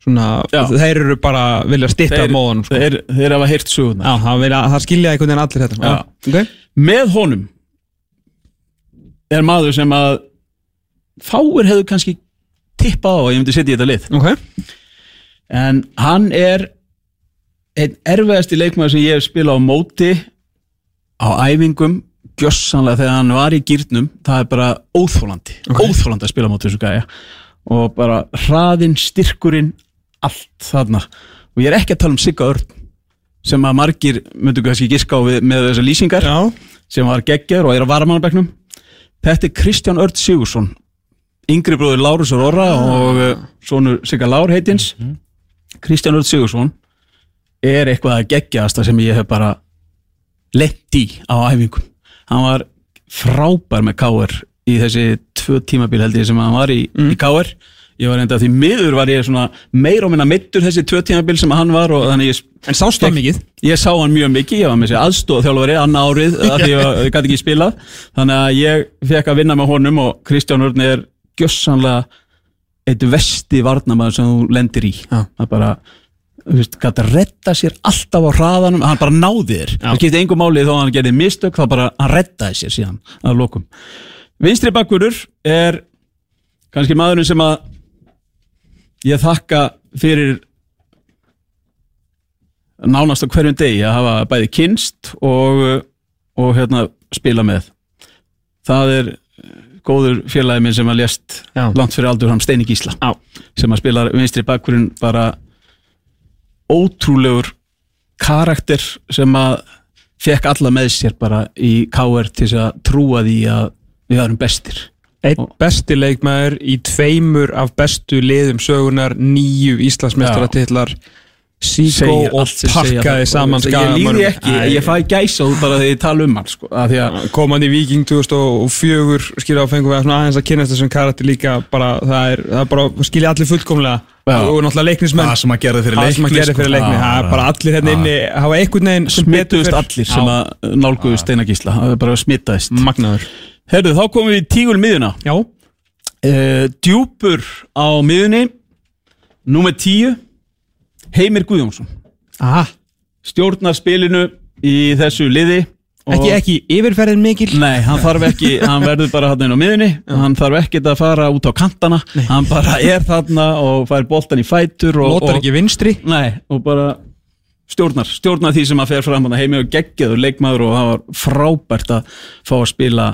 D: Svona,
C: Já.
D: þeir eru bara vilja stitta af móðanum sko.
C: þeir, þeir hafa heyrt söguna
D: Já, það, vilja, það skilja einhvern veginn allir þetta. Okay.
C: með honum er maður sem að fáir hefðu kannski tippað á að ég myndi setja í þetta lið.
D: Ok,
C: en hann er einn erfiðasti leikmaður sem ég hef spilað á móti á æfingum gjössanlega þegar hann var í gýrnum það er bara óþólandi óþólandi að spila á móti þessu gæja. Og bara hraðinn, styrkurinn allt þarna. Og ég er ekki að tala um Sigga Örn sem að margir myndu kannski giska á við, með þessar lýsingar
D: já,
C: sem var geggjör og er á varamannabæknum þetta er Kristján Örd Sigursson yngri bróður Lárusur Orra og uh, sonur Sigga Lár heitins. Kristján Örd Sigursson er eitthvað að geggjaðasta sem ég hef bara lett í á æfingum. Hann var frábær með káir í þessi tvö tímabil held ég sem hann var í, í káir ég var enda því miður var ég svona meir og minna meittur þessi tvö tímabil sem hann var og þannig ég
D: en sást það mikið?
C: Ég sá hann mjög mikið, ég var með sér aðstóð þjálfari annar árið að því ég, ég gæti ekki spilað. Þannig að ég fekk að vinna með honum og Kristján Örn er gjössanlega eitt vesti varnamaður sem þú lendir í. Það bara gæti að redda sér alltaf á hraðanum hann bara náði þér, það skipti engum máli þó að hann gerði mistök, þá bara hann reddaði sér síðan að lokum. Vinstri bakkurur er kannski maðurinn sem að ég þakka fyrir nánast á hverjum degi að hafa bæði kynst og, og hérna, spila með það er góður félagi minn sem að lést
D: Já.
C: langt fyrir aldur hann Steini Gísla
D: Já.
C: sem að spila vinstri bakkurinn bara ótrúlegur karakter sem að fekk alla með sér bara í KR til þess að trúa því að við varum bestir.
D: Einn besti leikmaður í tveimur af bestu liðum sögunar nýju Íslandsmeistaratitlar Síkó og pakkaði saman
C: ég líði ekki,
D: Æ,
C: ég fæ gæsa út bara þegar ég tala um hann sko, að því að
D: kom hann í Viking 2004 skilja á fengum við svona aðeins að kynast þessum karakter líka bara það er, það er bara skilja allir fullkomlega.
C: Já.
D: og náttúrulega leiknismenn.
B: Það sem að gera fyrir
D: það
B: leikni
D: sem að gera fyrir leikni það er bara allir hérna inni hafa einhvern veginn fer-
C: allir sem að nálguðust Steinar Gísla, það er bara smitaðist.
D: Magnaður.
C: Herðu, þá komum við í tígul miðuna
D: já.
C: Uh, Djúpur á miðunni Númer 10 Heimir Guðjónsson.
D: Aha.
C: Stjórnar spilinu í þessu liði og-
D: ekki ekki yfirferðin mikil
C: Nei, hann þarf ekki, hann verður bara hann inn á miðunni Hann þarf ekki að fara út á kantana. Hann bara er þarna og fær boltan í fætur og,
D: notar
C: og,
D: ekki vinstri.
C: Nei, og bara stjórnar. Stjórnar því sem að fer fram hann heimi og geggjaður leikmaður og það var frábært að fá að spila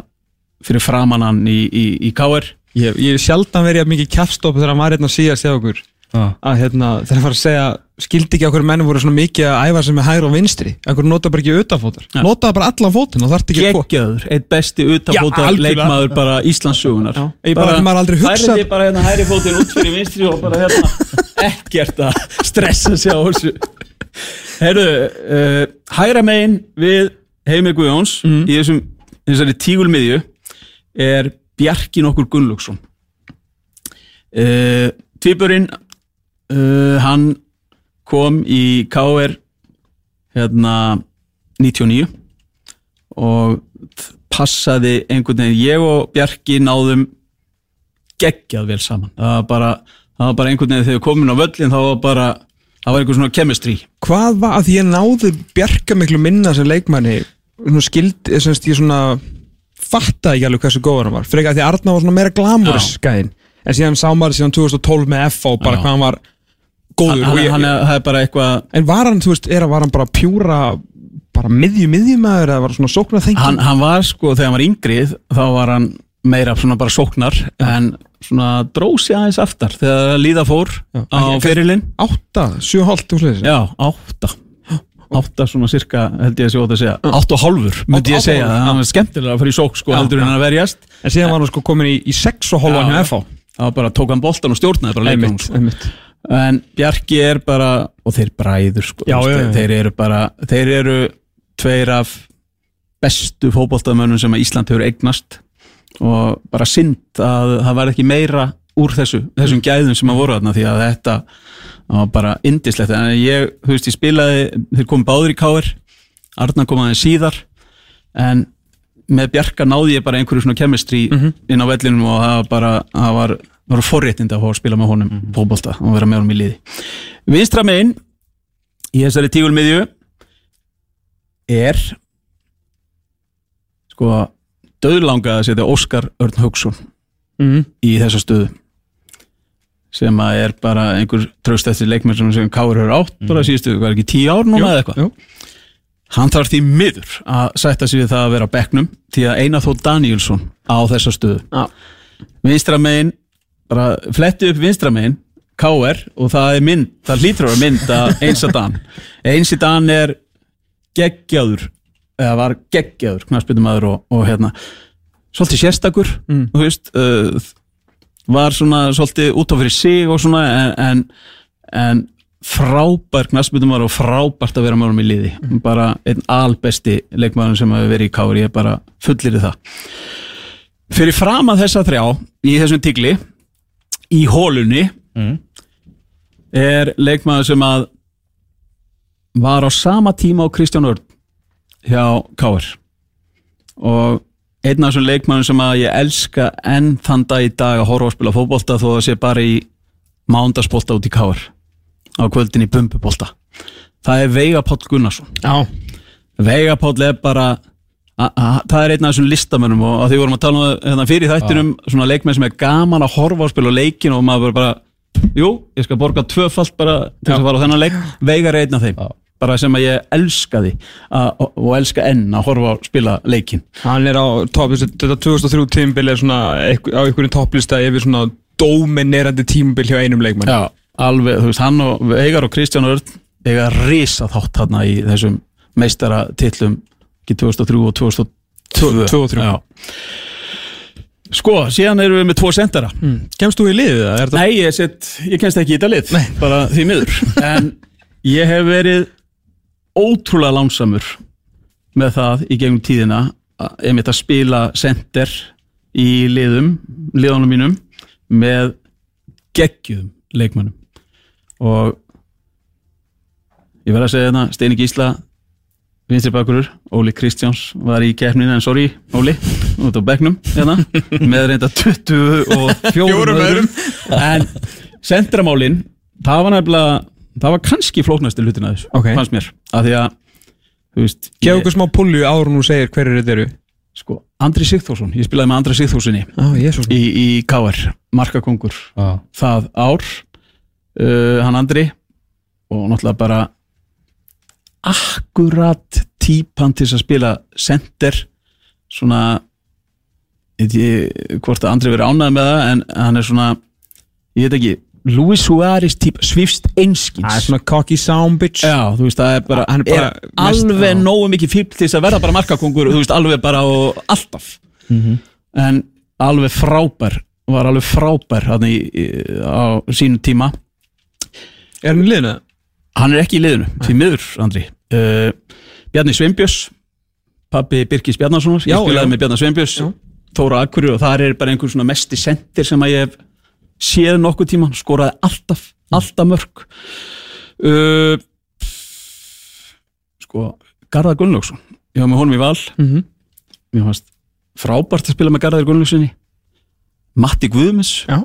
C: fyrir framann hann í, í, í KR
D: ég, ég hef sjaldan verið jafn mikið kjafstopp þegar hann var hérna síðast hjá okkur. Að hérna þegar hann var að segja skildi ekki okkur menn voru svona mikið að æfa sem er hægri og vinstri okkur nota bara ekki utanfótar
C: Ja.
D: nota bara allan fótinn og þarf ekki að
C: geggjaður, eitt besti utanfóta
D: Já, algjörlega.
C: leikmaður bara.
D: Ég bara- maður aldrei hugsað-
C: færði bara hérna hæri fótinn út fyrir vinstri og bara hérna <laughs> ekkert að stressa sig á þessu Herru, uh, hægra megin við Heimir Guðjóns
D: Mhm.
C: í þessum þessari tígulmiðju er Bjarki nokkur Gunnlaugsson uh, Tvíburinn uh, hann kom í KR hérna 99 og passaði einhvern veginn. Ég og Bjarki náðum geggjað vel saman. Það var bara, það var bara einhvern veginn þegar við komin á völlin þá var bara það var einhver svona chemistry.
D: Hvað var að ég náði bjarga miklu minna sem leikmanni svona skild, eh, ég svona fattaði ekki alveg hversu góður hann var. Frekar því Arna var svona meira glamurus gæðin en síðan sá maður síðan 2012 með F og bara
C: Já.
D: hvað hann var góður og
C: hann,
D: ég,
C: hann er, er bara eitthvað
D: en var hann, þú veist, er að var hann bara pjúra bara miðju miðjumæður eða var hann svona sóknar þengi
C: hann, hann var sko, þegar hann var yngrið þá var hann meira svona bara sóknar en svona drósi aðeins aftar þegar líða fór
D: Já.
C: á
D: Ekki-
C: fyrirlin
D: 8, 7,5 og sliðis
C: Já, átta. Átta svona cirka, held ég að sé ótt að segja. Átta og hálfur, myndi
D: Átta
C: ég
D: og
C: segja. Það var skemmtilega að fara í sók sko
D: Já,
C: heldur en að verjast.
D: En síðan var hann sko komin í, í 6 og hálfan
C: Já,
D: hjá
C: já.
D: FH
C: Það var bara, tók hann boltan og stjórnaði bara
D: einmitt,
C: sko.
D: einmitt
C: En Bjarki er bara, og þeir bræður sko,
D: Já, já.
C: Þeir eru bara, þeir eru tveir af bestu fótboltamönnum sem Ísland hefur eignast. Og bara synd að það var ekki meira úr þessu, þessum gæðum sem að voru þarna því að þetta var bara indislegt en ég, þú veist, ég spilaði þeir komum báður í káir Arna kom aðeins síðar en með Bjarka náði ég bara einhverju svona chemistry inn á vellinum og það var bara það var, það var forréttindi að fá að spila með honum fótbolta og vera með honum í liði. Vinstra megin í þessari tígulmiðju er sko döðlangað að setja Óskar Örn Hauksson
D: mm.
C: í þessa stöðu sem að er bara einhver tröst eftir leikmenn sem, sem Káur hefur átt bara síðustu, hvað er ekki, tíu ár núna eða eitthvað? hann þarf því miður að sætta sig við það að vera á bekknum því að Einar Þór Danielsson á þessa stöðu.
D: Já.
C: vinstra megin bara fletti upp vinstra megin Káur og það er mynd, það hlýtur að vera mynd að Dan. Einsi Dan er geggjaður eða var geggjaður knarsbyttumæður og, og hérna svolítið sérstakur
D: Mm.
C: þú veist uh, var svona svolítið út á fyrir sig og svona en, en, en frábær knarsbyttumæður og frábært að vera með honum í liði. Bara einn albesti leikmaður sem hefur verið í Kári ég er bara fullir í það. Fyrir fram að þessa þrjá í þessum tigli í hólunni er leikmaður sem að var á sama tíma á Kristján Örn hjá Káir og einn af þessum leikmannum sem að ég elska enn þann dag í dag að horfa að spila fótbolta þó að sé bara í mándagsbolta út í Káir á kvöldin í bumbubolta það er Veiga Páll Gunnarsson.
D: Já,
C: Veiga Páll er bara það er einn af þessum listamönnum og því vorum að tala um það hérna, fyrir þættinum svona leikmenn sem er gaman að horfa á spila leikin og maður bara, jú, ég skal borga tvöfalt bara til þess að fara á þennan leik. Veiga er einn af þeim bara sem að ég elskaði að, og, og elska enn að horfa á spila leikin
D: hann er á topp, þessi- þetta 2003 tímabil er svona á einhverjum topplista yfir svona dominerandi tímabil hjá einum leikmann
C: Já, alveg, þú veist, hann og Veigar og Kristján Örn eiga risa þátt þarna í þessum meistara tillum ekki 2003 og 2002
D: Tvö og þrjú.
C: Já. Sko, síðan erum við með tvo sendara
D: Kemst þú í liðið það? Það?
C: Nei, ég, set, ég kennst ekki í þetta lið bara því miður <laughs> en ég hef verið ótrúlega lánsamur með það í gegnum tíðina að einmitt að spila sender í liðum, liðunum mínum með geggjum leikmönnum og ég verð að segja þetta Steini Gísla vinstri bakurur, Óli Kristjáns var í keppninu en sorry Óli út á bekknum hérna með reynda 24
D: Fjórum
C: öðrum en sendramálin það var nefnilega það var kannski flóknasti hlutin að þessu
D: Ok.
C: fannst mér, af því að þú veist, ég,
D: okkur smá pullu áður en þú segir hverju þetta eru.
C: Sko, Andri Sigþórsson ég spilaði með Andri Sigþórssoni
D: jésus
C: í, í KR, markakongur
B: Já.
C: það ár uh, hann Andri og náttúrulega bara akkurat típan til að spila center. Svona ég veit ég hvort að Andri verið ánægð með það en hann er svona ég veit ekki, Luis Suárez típ svifst einskins
D: Það er svona cocky sound bitch.
C: Já, þú veist, það er bara,
D: er bara
C: er alveg
D: já.
C: nógu mikið fíl til þess að verða bara markakongur, þú veist, alveg bara og alltaf. En alveg frábær, var alveg frábær hann í, í, á sínu tíma.
D: Er hann í liðinu?
C: hann er ekki í liðinu, því miður, Andri uh, Bjarni Sveinbjörns pabbi Birkis Bjarnasonar ég
D: Já,
C: spilaði
D: já.
C: með Bjarni Sveinbjörns
D: Já.
C: Þóra Akkurur og það er bara einhver svona mesti sendir sem að ég hef séð nokkuð tíma, skoraði alltaf alltaf mörg uh, sko Garðar Gunnlaugsson, ég var með honum í val
D: Mhm.
C: mér fannst frábært að spila með Garðar Gunnlaugssoni Matti Guðmus
D: Já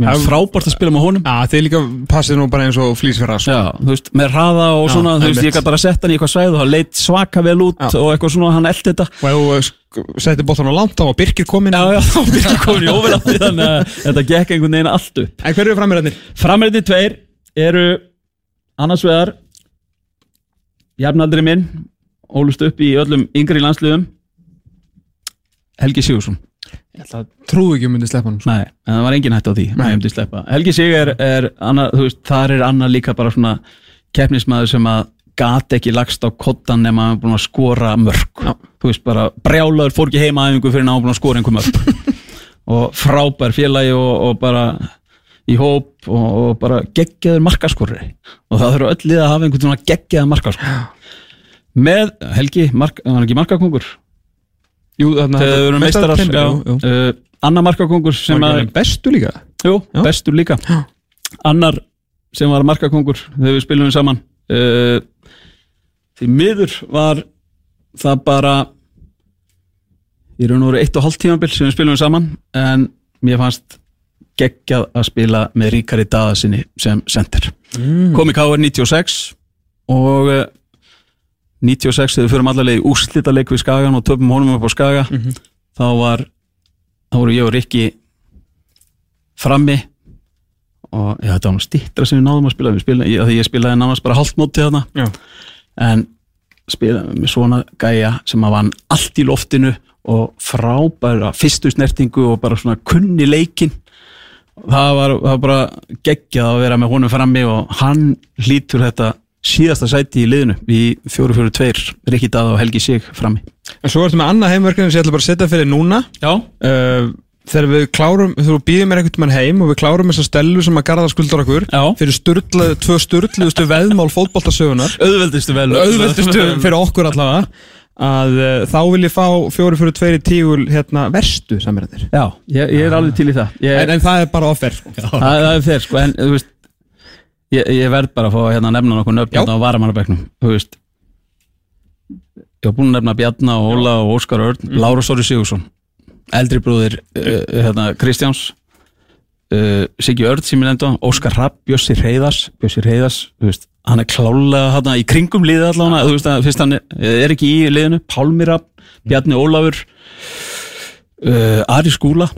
C: mér frábært að spila með honum
D: Já, þeir líka passið nú bara eins og flýsfjara sko.
C: Já, þú veist, með hraða og
D: Já,
C: svona, þú veist, ég gæti bara að setja hann í eitthvað svæð og það leit svaka vel út
D: Já.
C: og eitthvað svona, hann eldi þetta
D: Og ef þú setti boltan á langt á og Birkir komin
C: Já, já, þá byrja komin í óverandi þannig að <laughs> þetta gekk einhvern veginn allt upp
D: En hverju eru frammeirarnir?
C: Framreitni tveir eru annars vegar jafnaldri minn ólust upp í öllum yngri landsliðum Helgi Sigursson
D: Ég ætla að trúðu ekki um myndi sleppa hann sko.
C: Nei, en það var engin hætt á því.
D: Nei.
C: Nei, sleppa. Helgi Sig er, er annar, þú veist, þar er annar líka bara svona keppnismæður sem að gat ekki lagst á kottan nema hann er búin að skora mörg
D: Já.
C: þú veist bara, brjálaður fór ekki heima aðeingu fyrir hann var búin að skora einhver mörg <laughs> og frábær félagi og, og bara í hóp og, og bara geggjaður markaskorri og það þurfa öll lið að hafa einhvern svona geggjaður markaskor með Helgi, mark, hann var ekki markakongur
D: Jú, þarna
C: þegar þau eru meistarar uh, annar markakongur sem að
D: bestu líka
C: Jú,
D: Já.
C: bestur líka
D: Já.
C: Annar sem var markakongur þegar við spilum við saman uh, Því miður var það bara í raun og veru eitt og hálft tímabil sem við spilum við saman en mér fannst geggjað að spila með Ríkari Daðasinni sem center mm. kom í KR 96 og 96 þegar við förum allarlega í úrslita leik við Skagan og töpum honum upp á Skaga þá var þá voru ég og Rikki frammi og já, þetta var nú stittra sem við náðum að spila, spila ég, ég spilaði nánast bara hálft móti þarna.
D: Já.
C: en spilaði með svona gæja sem að vann allt í loftinu og frábæra fyrstu snertingu og bara svona kunni leikin það var, það var bara geggjað að vera með honum frammi og hann hlýtur þetta síðasta sæti í liðinu í 4-4-2 Rikki Dað og Helgi Sig frammi.
D: En svo ertu með annað heimverkefni sem ég ætla bara að setja fyrir núna.
C: Já,
D: uh, Þegar við klárum, við býðum mér einhvern mann heim og við klárum þessa stelu sem að garða skuldar okkur
C: Já.
D: fyrir sturla, tvö sturluðustu veðmál fótboltasögunar
C: auðveldistu vel
D: auðveldustu fyrir okkur allavega. Að uh, þá vil ég fá fjóri fyrir tveiri tígul hérna verstu samverðir
C: Já, ég, ég er alveg til í það. Ég,
D: en, en það er bara offer sko.
C: það, það er þeir sko, en þú veist ég, ég verð bara að fá að hérna, nefna nokkuð nöfn
D: Já.
C: hérna á varamannabæknum ég var búin að nefna Bjarna og Óla og Óskar Örn mm. Lára Sori Sigursson eldri brúðir uh, hérna, Kristjáns uh, Siggi Örn sem ég nefndi á Óskar Rapp, Bjössi Reyðars Bjössi Reyðars, hann er klálega hérna, í kringum liðið allavega, þú veist að fyrst hann er, ekki í liðinu, Pálmi Rapp Bjarni Ólafur uh, Ari Skúla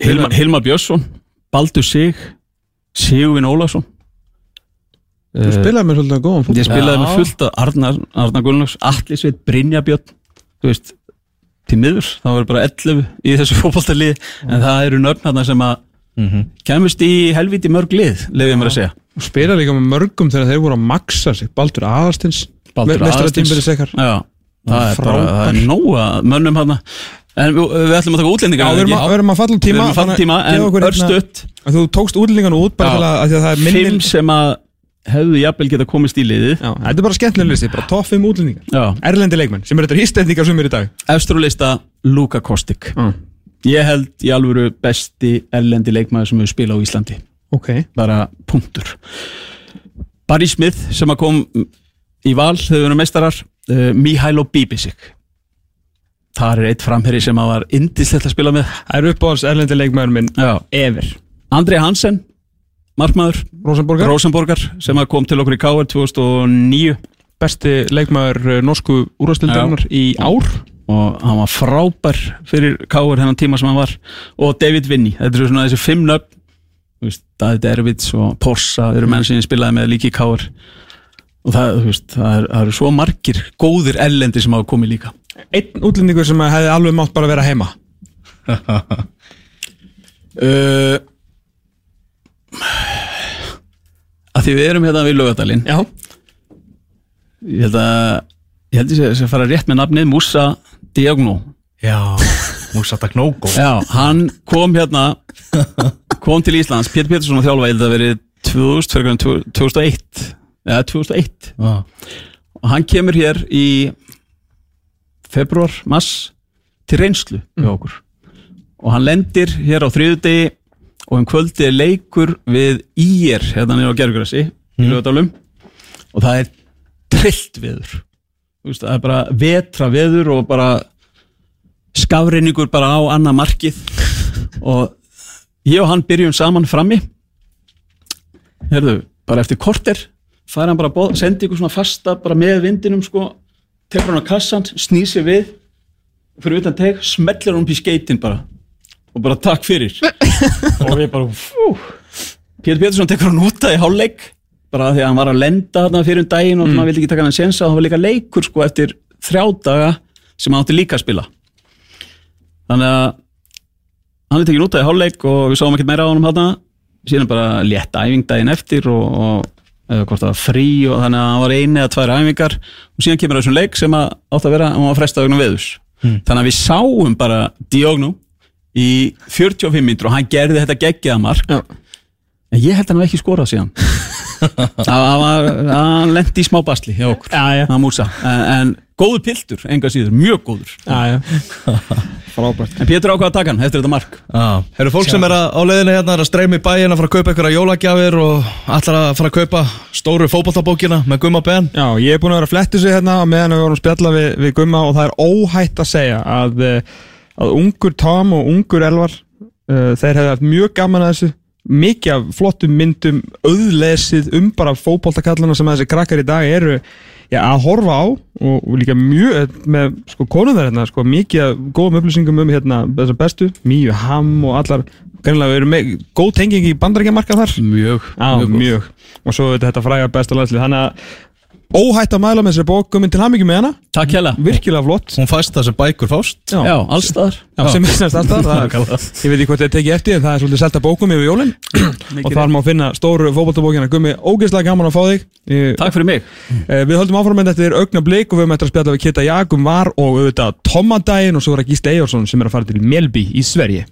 C: Hilmar, Hilmar Björnsson Baldur Sig Sigurvin Ólafsson.
D: Þú spilaði með svolítið góðan fótbolta.
C: Ég spilaði með fullt af Arnar, Arnar Gunnlaugs, Atli Sveit, Brynja Björn Þú veist, til miður þá er bara 11 í þessu <laughs> fótboltalið en það eru nöfn þarna sem að kemist í helviti mörg lið lefið mér að segja.
D: Og spilaði líka með mörgum þegar þeir voru að maksa sig. Baldur Aðarstins
C: Baldur. Já, það er bara, það er nóga mönnum hann En við, við ætlum að taka útlendingar
D: Já, við erum, að, við erum að falla
C: Við
D: tíma
C: falla
D: þannig
C: tíma, en
D: okkur hérna- Þú tókst útlendingan út bara til að, er
C: Fimm sem að hefðu jafnvel geta komist í liðið.
D: Já, þetta er bara skemmtilega listi, bara topp 5 útlendingar. Erlendi leikmenn, sem eru þetta hýstendingar sem eru í dag.
C: Lista Luka Kostik
D: mm.
C: Ég held í alvöru besti erlendi leikmaður sem hefur spilað á Íslandi.
D: Ok,
C: bara punktur. Barry Smith sem að kom í val þegar við erum meistarar. Uh, Mihailo Bibisik það er eitt framherri sem að var indislegt að spila með.
D: Það er uppáhalds erlendi leikmenn minn
C: Já.
D: Ever.
C: Andri Hansen, markmaður.
D: Rosenborgar,
C: Rosenborgar sem kom til okkur í KR 2009
D: besti leikmaður uh, norsku úrvastildarinnar í ár.
C: Og hann var frábær fyrir KR hennan tíma sem hann var. Og David Vinny, þetta eru svona þessi fimm nöfn. Þú veist, David Ervits og Porsa eru menn sem ég spilaði með líka í KR og það, þú veist, það, er, það eru svo margir góðir ellendi sem hafa komið líka
D: Einn útlendingur sem hefði alveg mátt bara vera heima. <laughs>
C: Uh, að því við erum hérna við lögadalinn
D: Já,
C: ég held að ég held að ég sé að fara rétt með nafnið Musa Diagno
B: Já, Musa Dagnógo
C: Já, hann kom hérna kom til Íslands, Pétur Pétursson að þjálfa ég held að verið 2000, fyrir hverjum 2001 eða 2001
B: Já,
C: og hann kemur hér í februar, mass til reynslu okkur. Og hann lendir hér á þriðudegi og um kvöldi leikur við ír hérna nýra á í Lögadalum og það er trillt veður. Veist, það er bara vetra veður og bara skafreiningur bara á annað markið. <laughs> Og ég og hann byrjum saman frammi. Herðu, bara eftir korter fær hann bara, boð, sendi ykkur svona fasta bara með vindinum sko tekur hann á kassan, snýr sér við fyrir utan teg, smellir hann upp í skeitin bara. Og bara takk fyrir. <laughs> Og við bara fú Pétur Pétursson tekur hann úta í hálfleik bara því að hann var að lenda þarna fyrir um daginn og mm. maður vildi ekki taka hann að sensa og það var líka leikur sko eftir þrjá daga sem hann átti líka að spila. Þannig að hann er tekin út í hálfleik og við sáum ekkert meira á honum þarna. Síðan bara létt æfing daginn eftir og, og eða hvort það var frí og þannig að hann var eini eða tvær æfingar. Og síðan kemur þessum leik sem átt að vera hann var frestað vegna veðus þannig að við sáum bara Diogno í 45 mínútur og hann gerði þetta geggjaða mark.
D: Já.
C: en ég held að hann hafi ekki skorað síðan. var <laughs> hann lendi í smá basli hjá okkur. En, en góður piltur, enga síður, mjög góður.
D: Já, já. Frábært.
C: En Pétur ákvað að taka hann eftir þetta mark.
B: Já, eru fólk sem er að, á leiðinu hérna er að streyma í bæin að fara að kaupa einhverja jólagjafir og allar að fara að kaupa stóru fótballtabókina með Gumma Ben?
D: Já, ég er búin að vera að flettu sig hérna á meðan við vorum að spjalla við, við Gumma og það er óhætt að segja að, eh, að ungur Tom og ungur Elvar uh, þeir hefði haft mjög gaman að þessu mikið af flottum myndum auðlesið um bara fótboltakallana sem þessi krakkar í dag eru já, að horfa á og, og líka mjög með sko konunðar hérna sko, mikið af góðum upplýsingum um hérna þessar bestu, Míu Ham og allar Greinlega við erum með góð tenging í bandarækjamarka þar.
C: Mjög,
D: Já,
C: mjög,
D: mjög, Og svo þetta fræga besta landslið Þannig að óhætt að mæla með þessari bók. Guðmund til hamingi með hana.
C: Takk hjá
D: Virkilega flott.
B: Hún fæst það sem bækur fást.
C: Já, allstaðar
D: Já, sem er semst alltaf Ég veit ekki hvort þið tekið eftir En það er svolítið selta bókum yfir jólin. <clears throat> Og þar má finna stóru fótboltabókina. Gummi, ógeðslega gaman að fá þig. Ég-
C: takk fyrir mig.
D: Eh, Við höldum áfram með þetta. Er augna blik og við höfum eftir að spjalla við Kitta Jakum var og auðvitað Tomadaginn og svo er það Gísli Eyjórsson sem er að fara til Melby í Sverige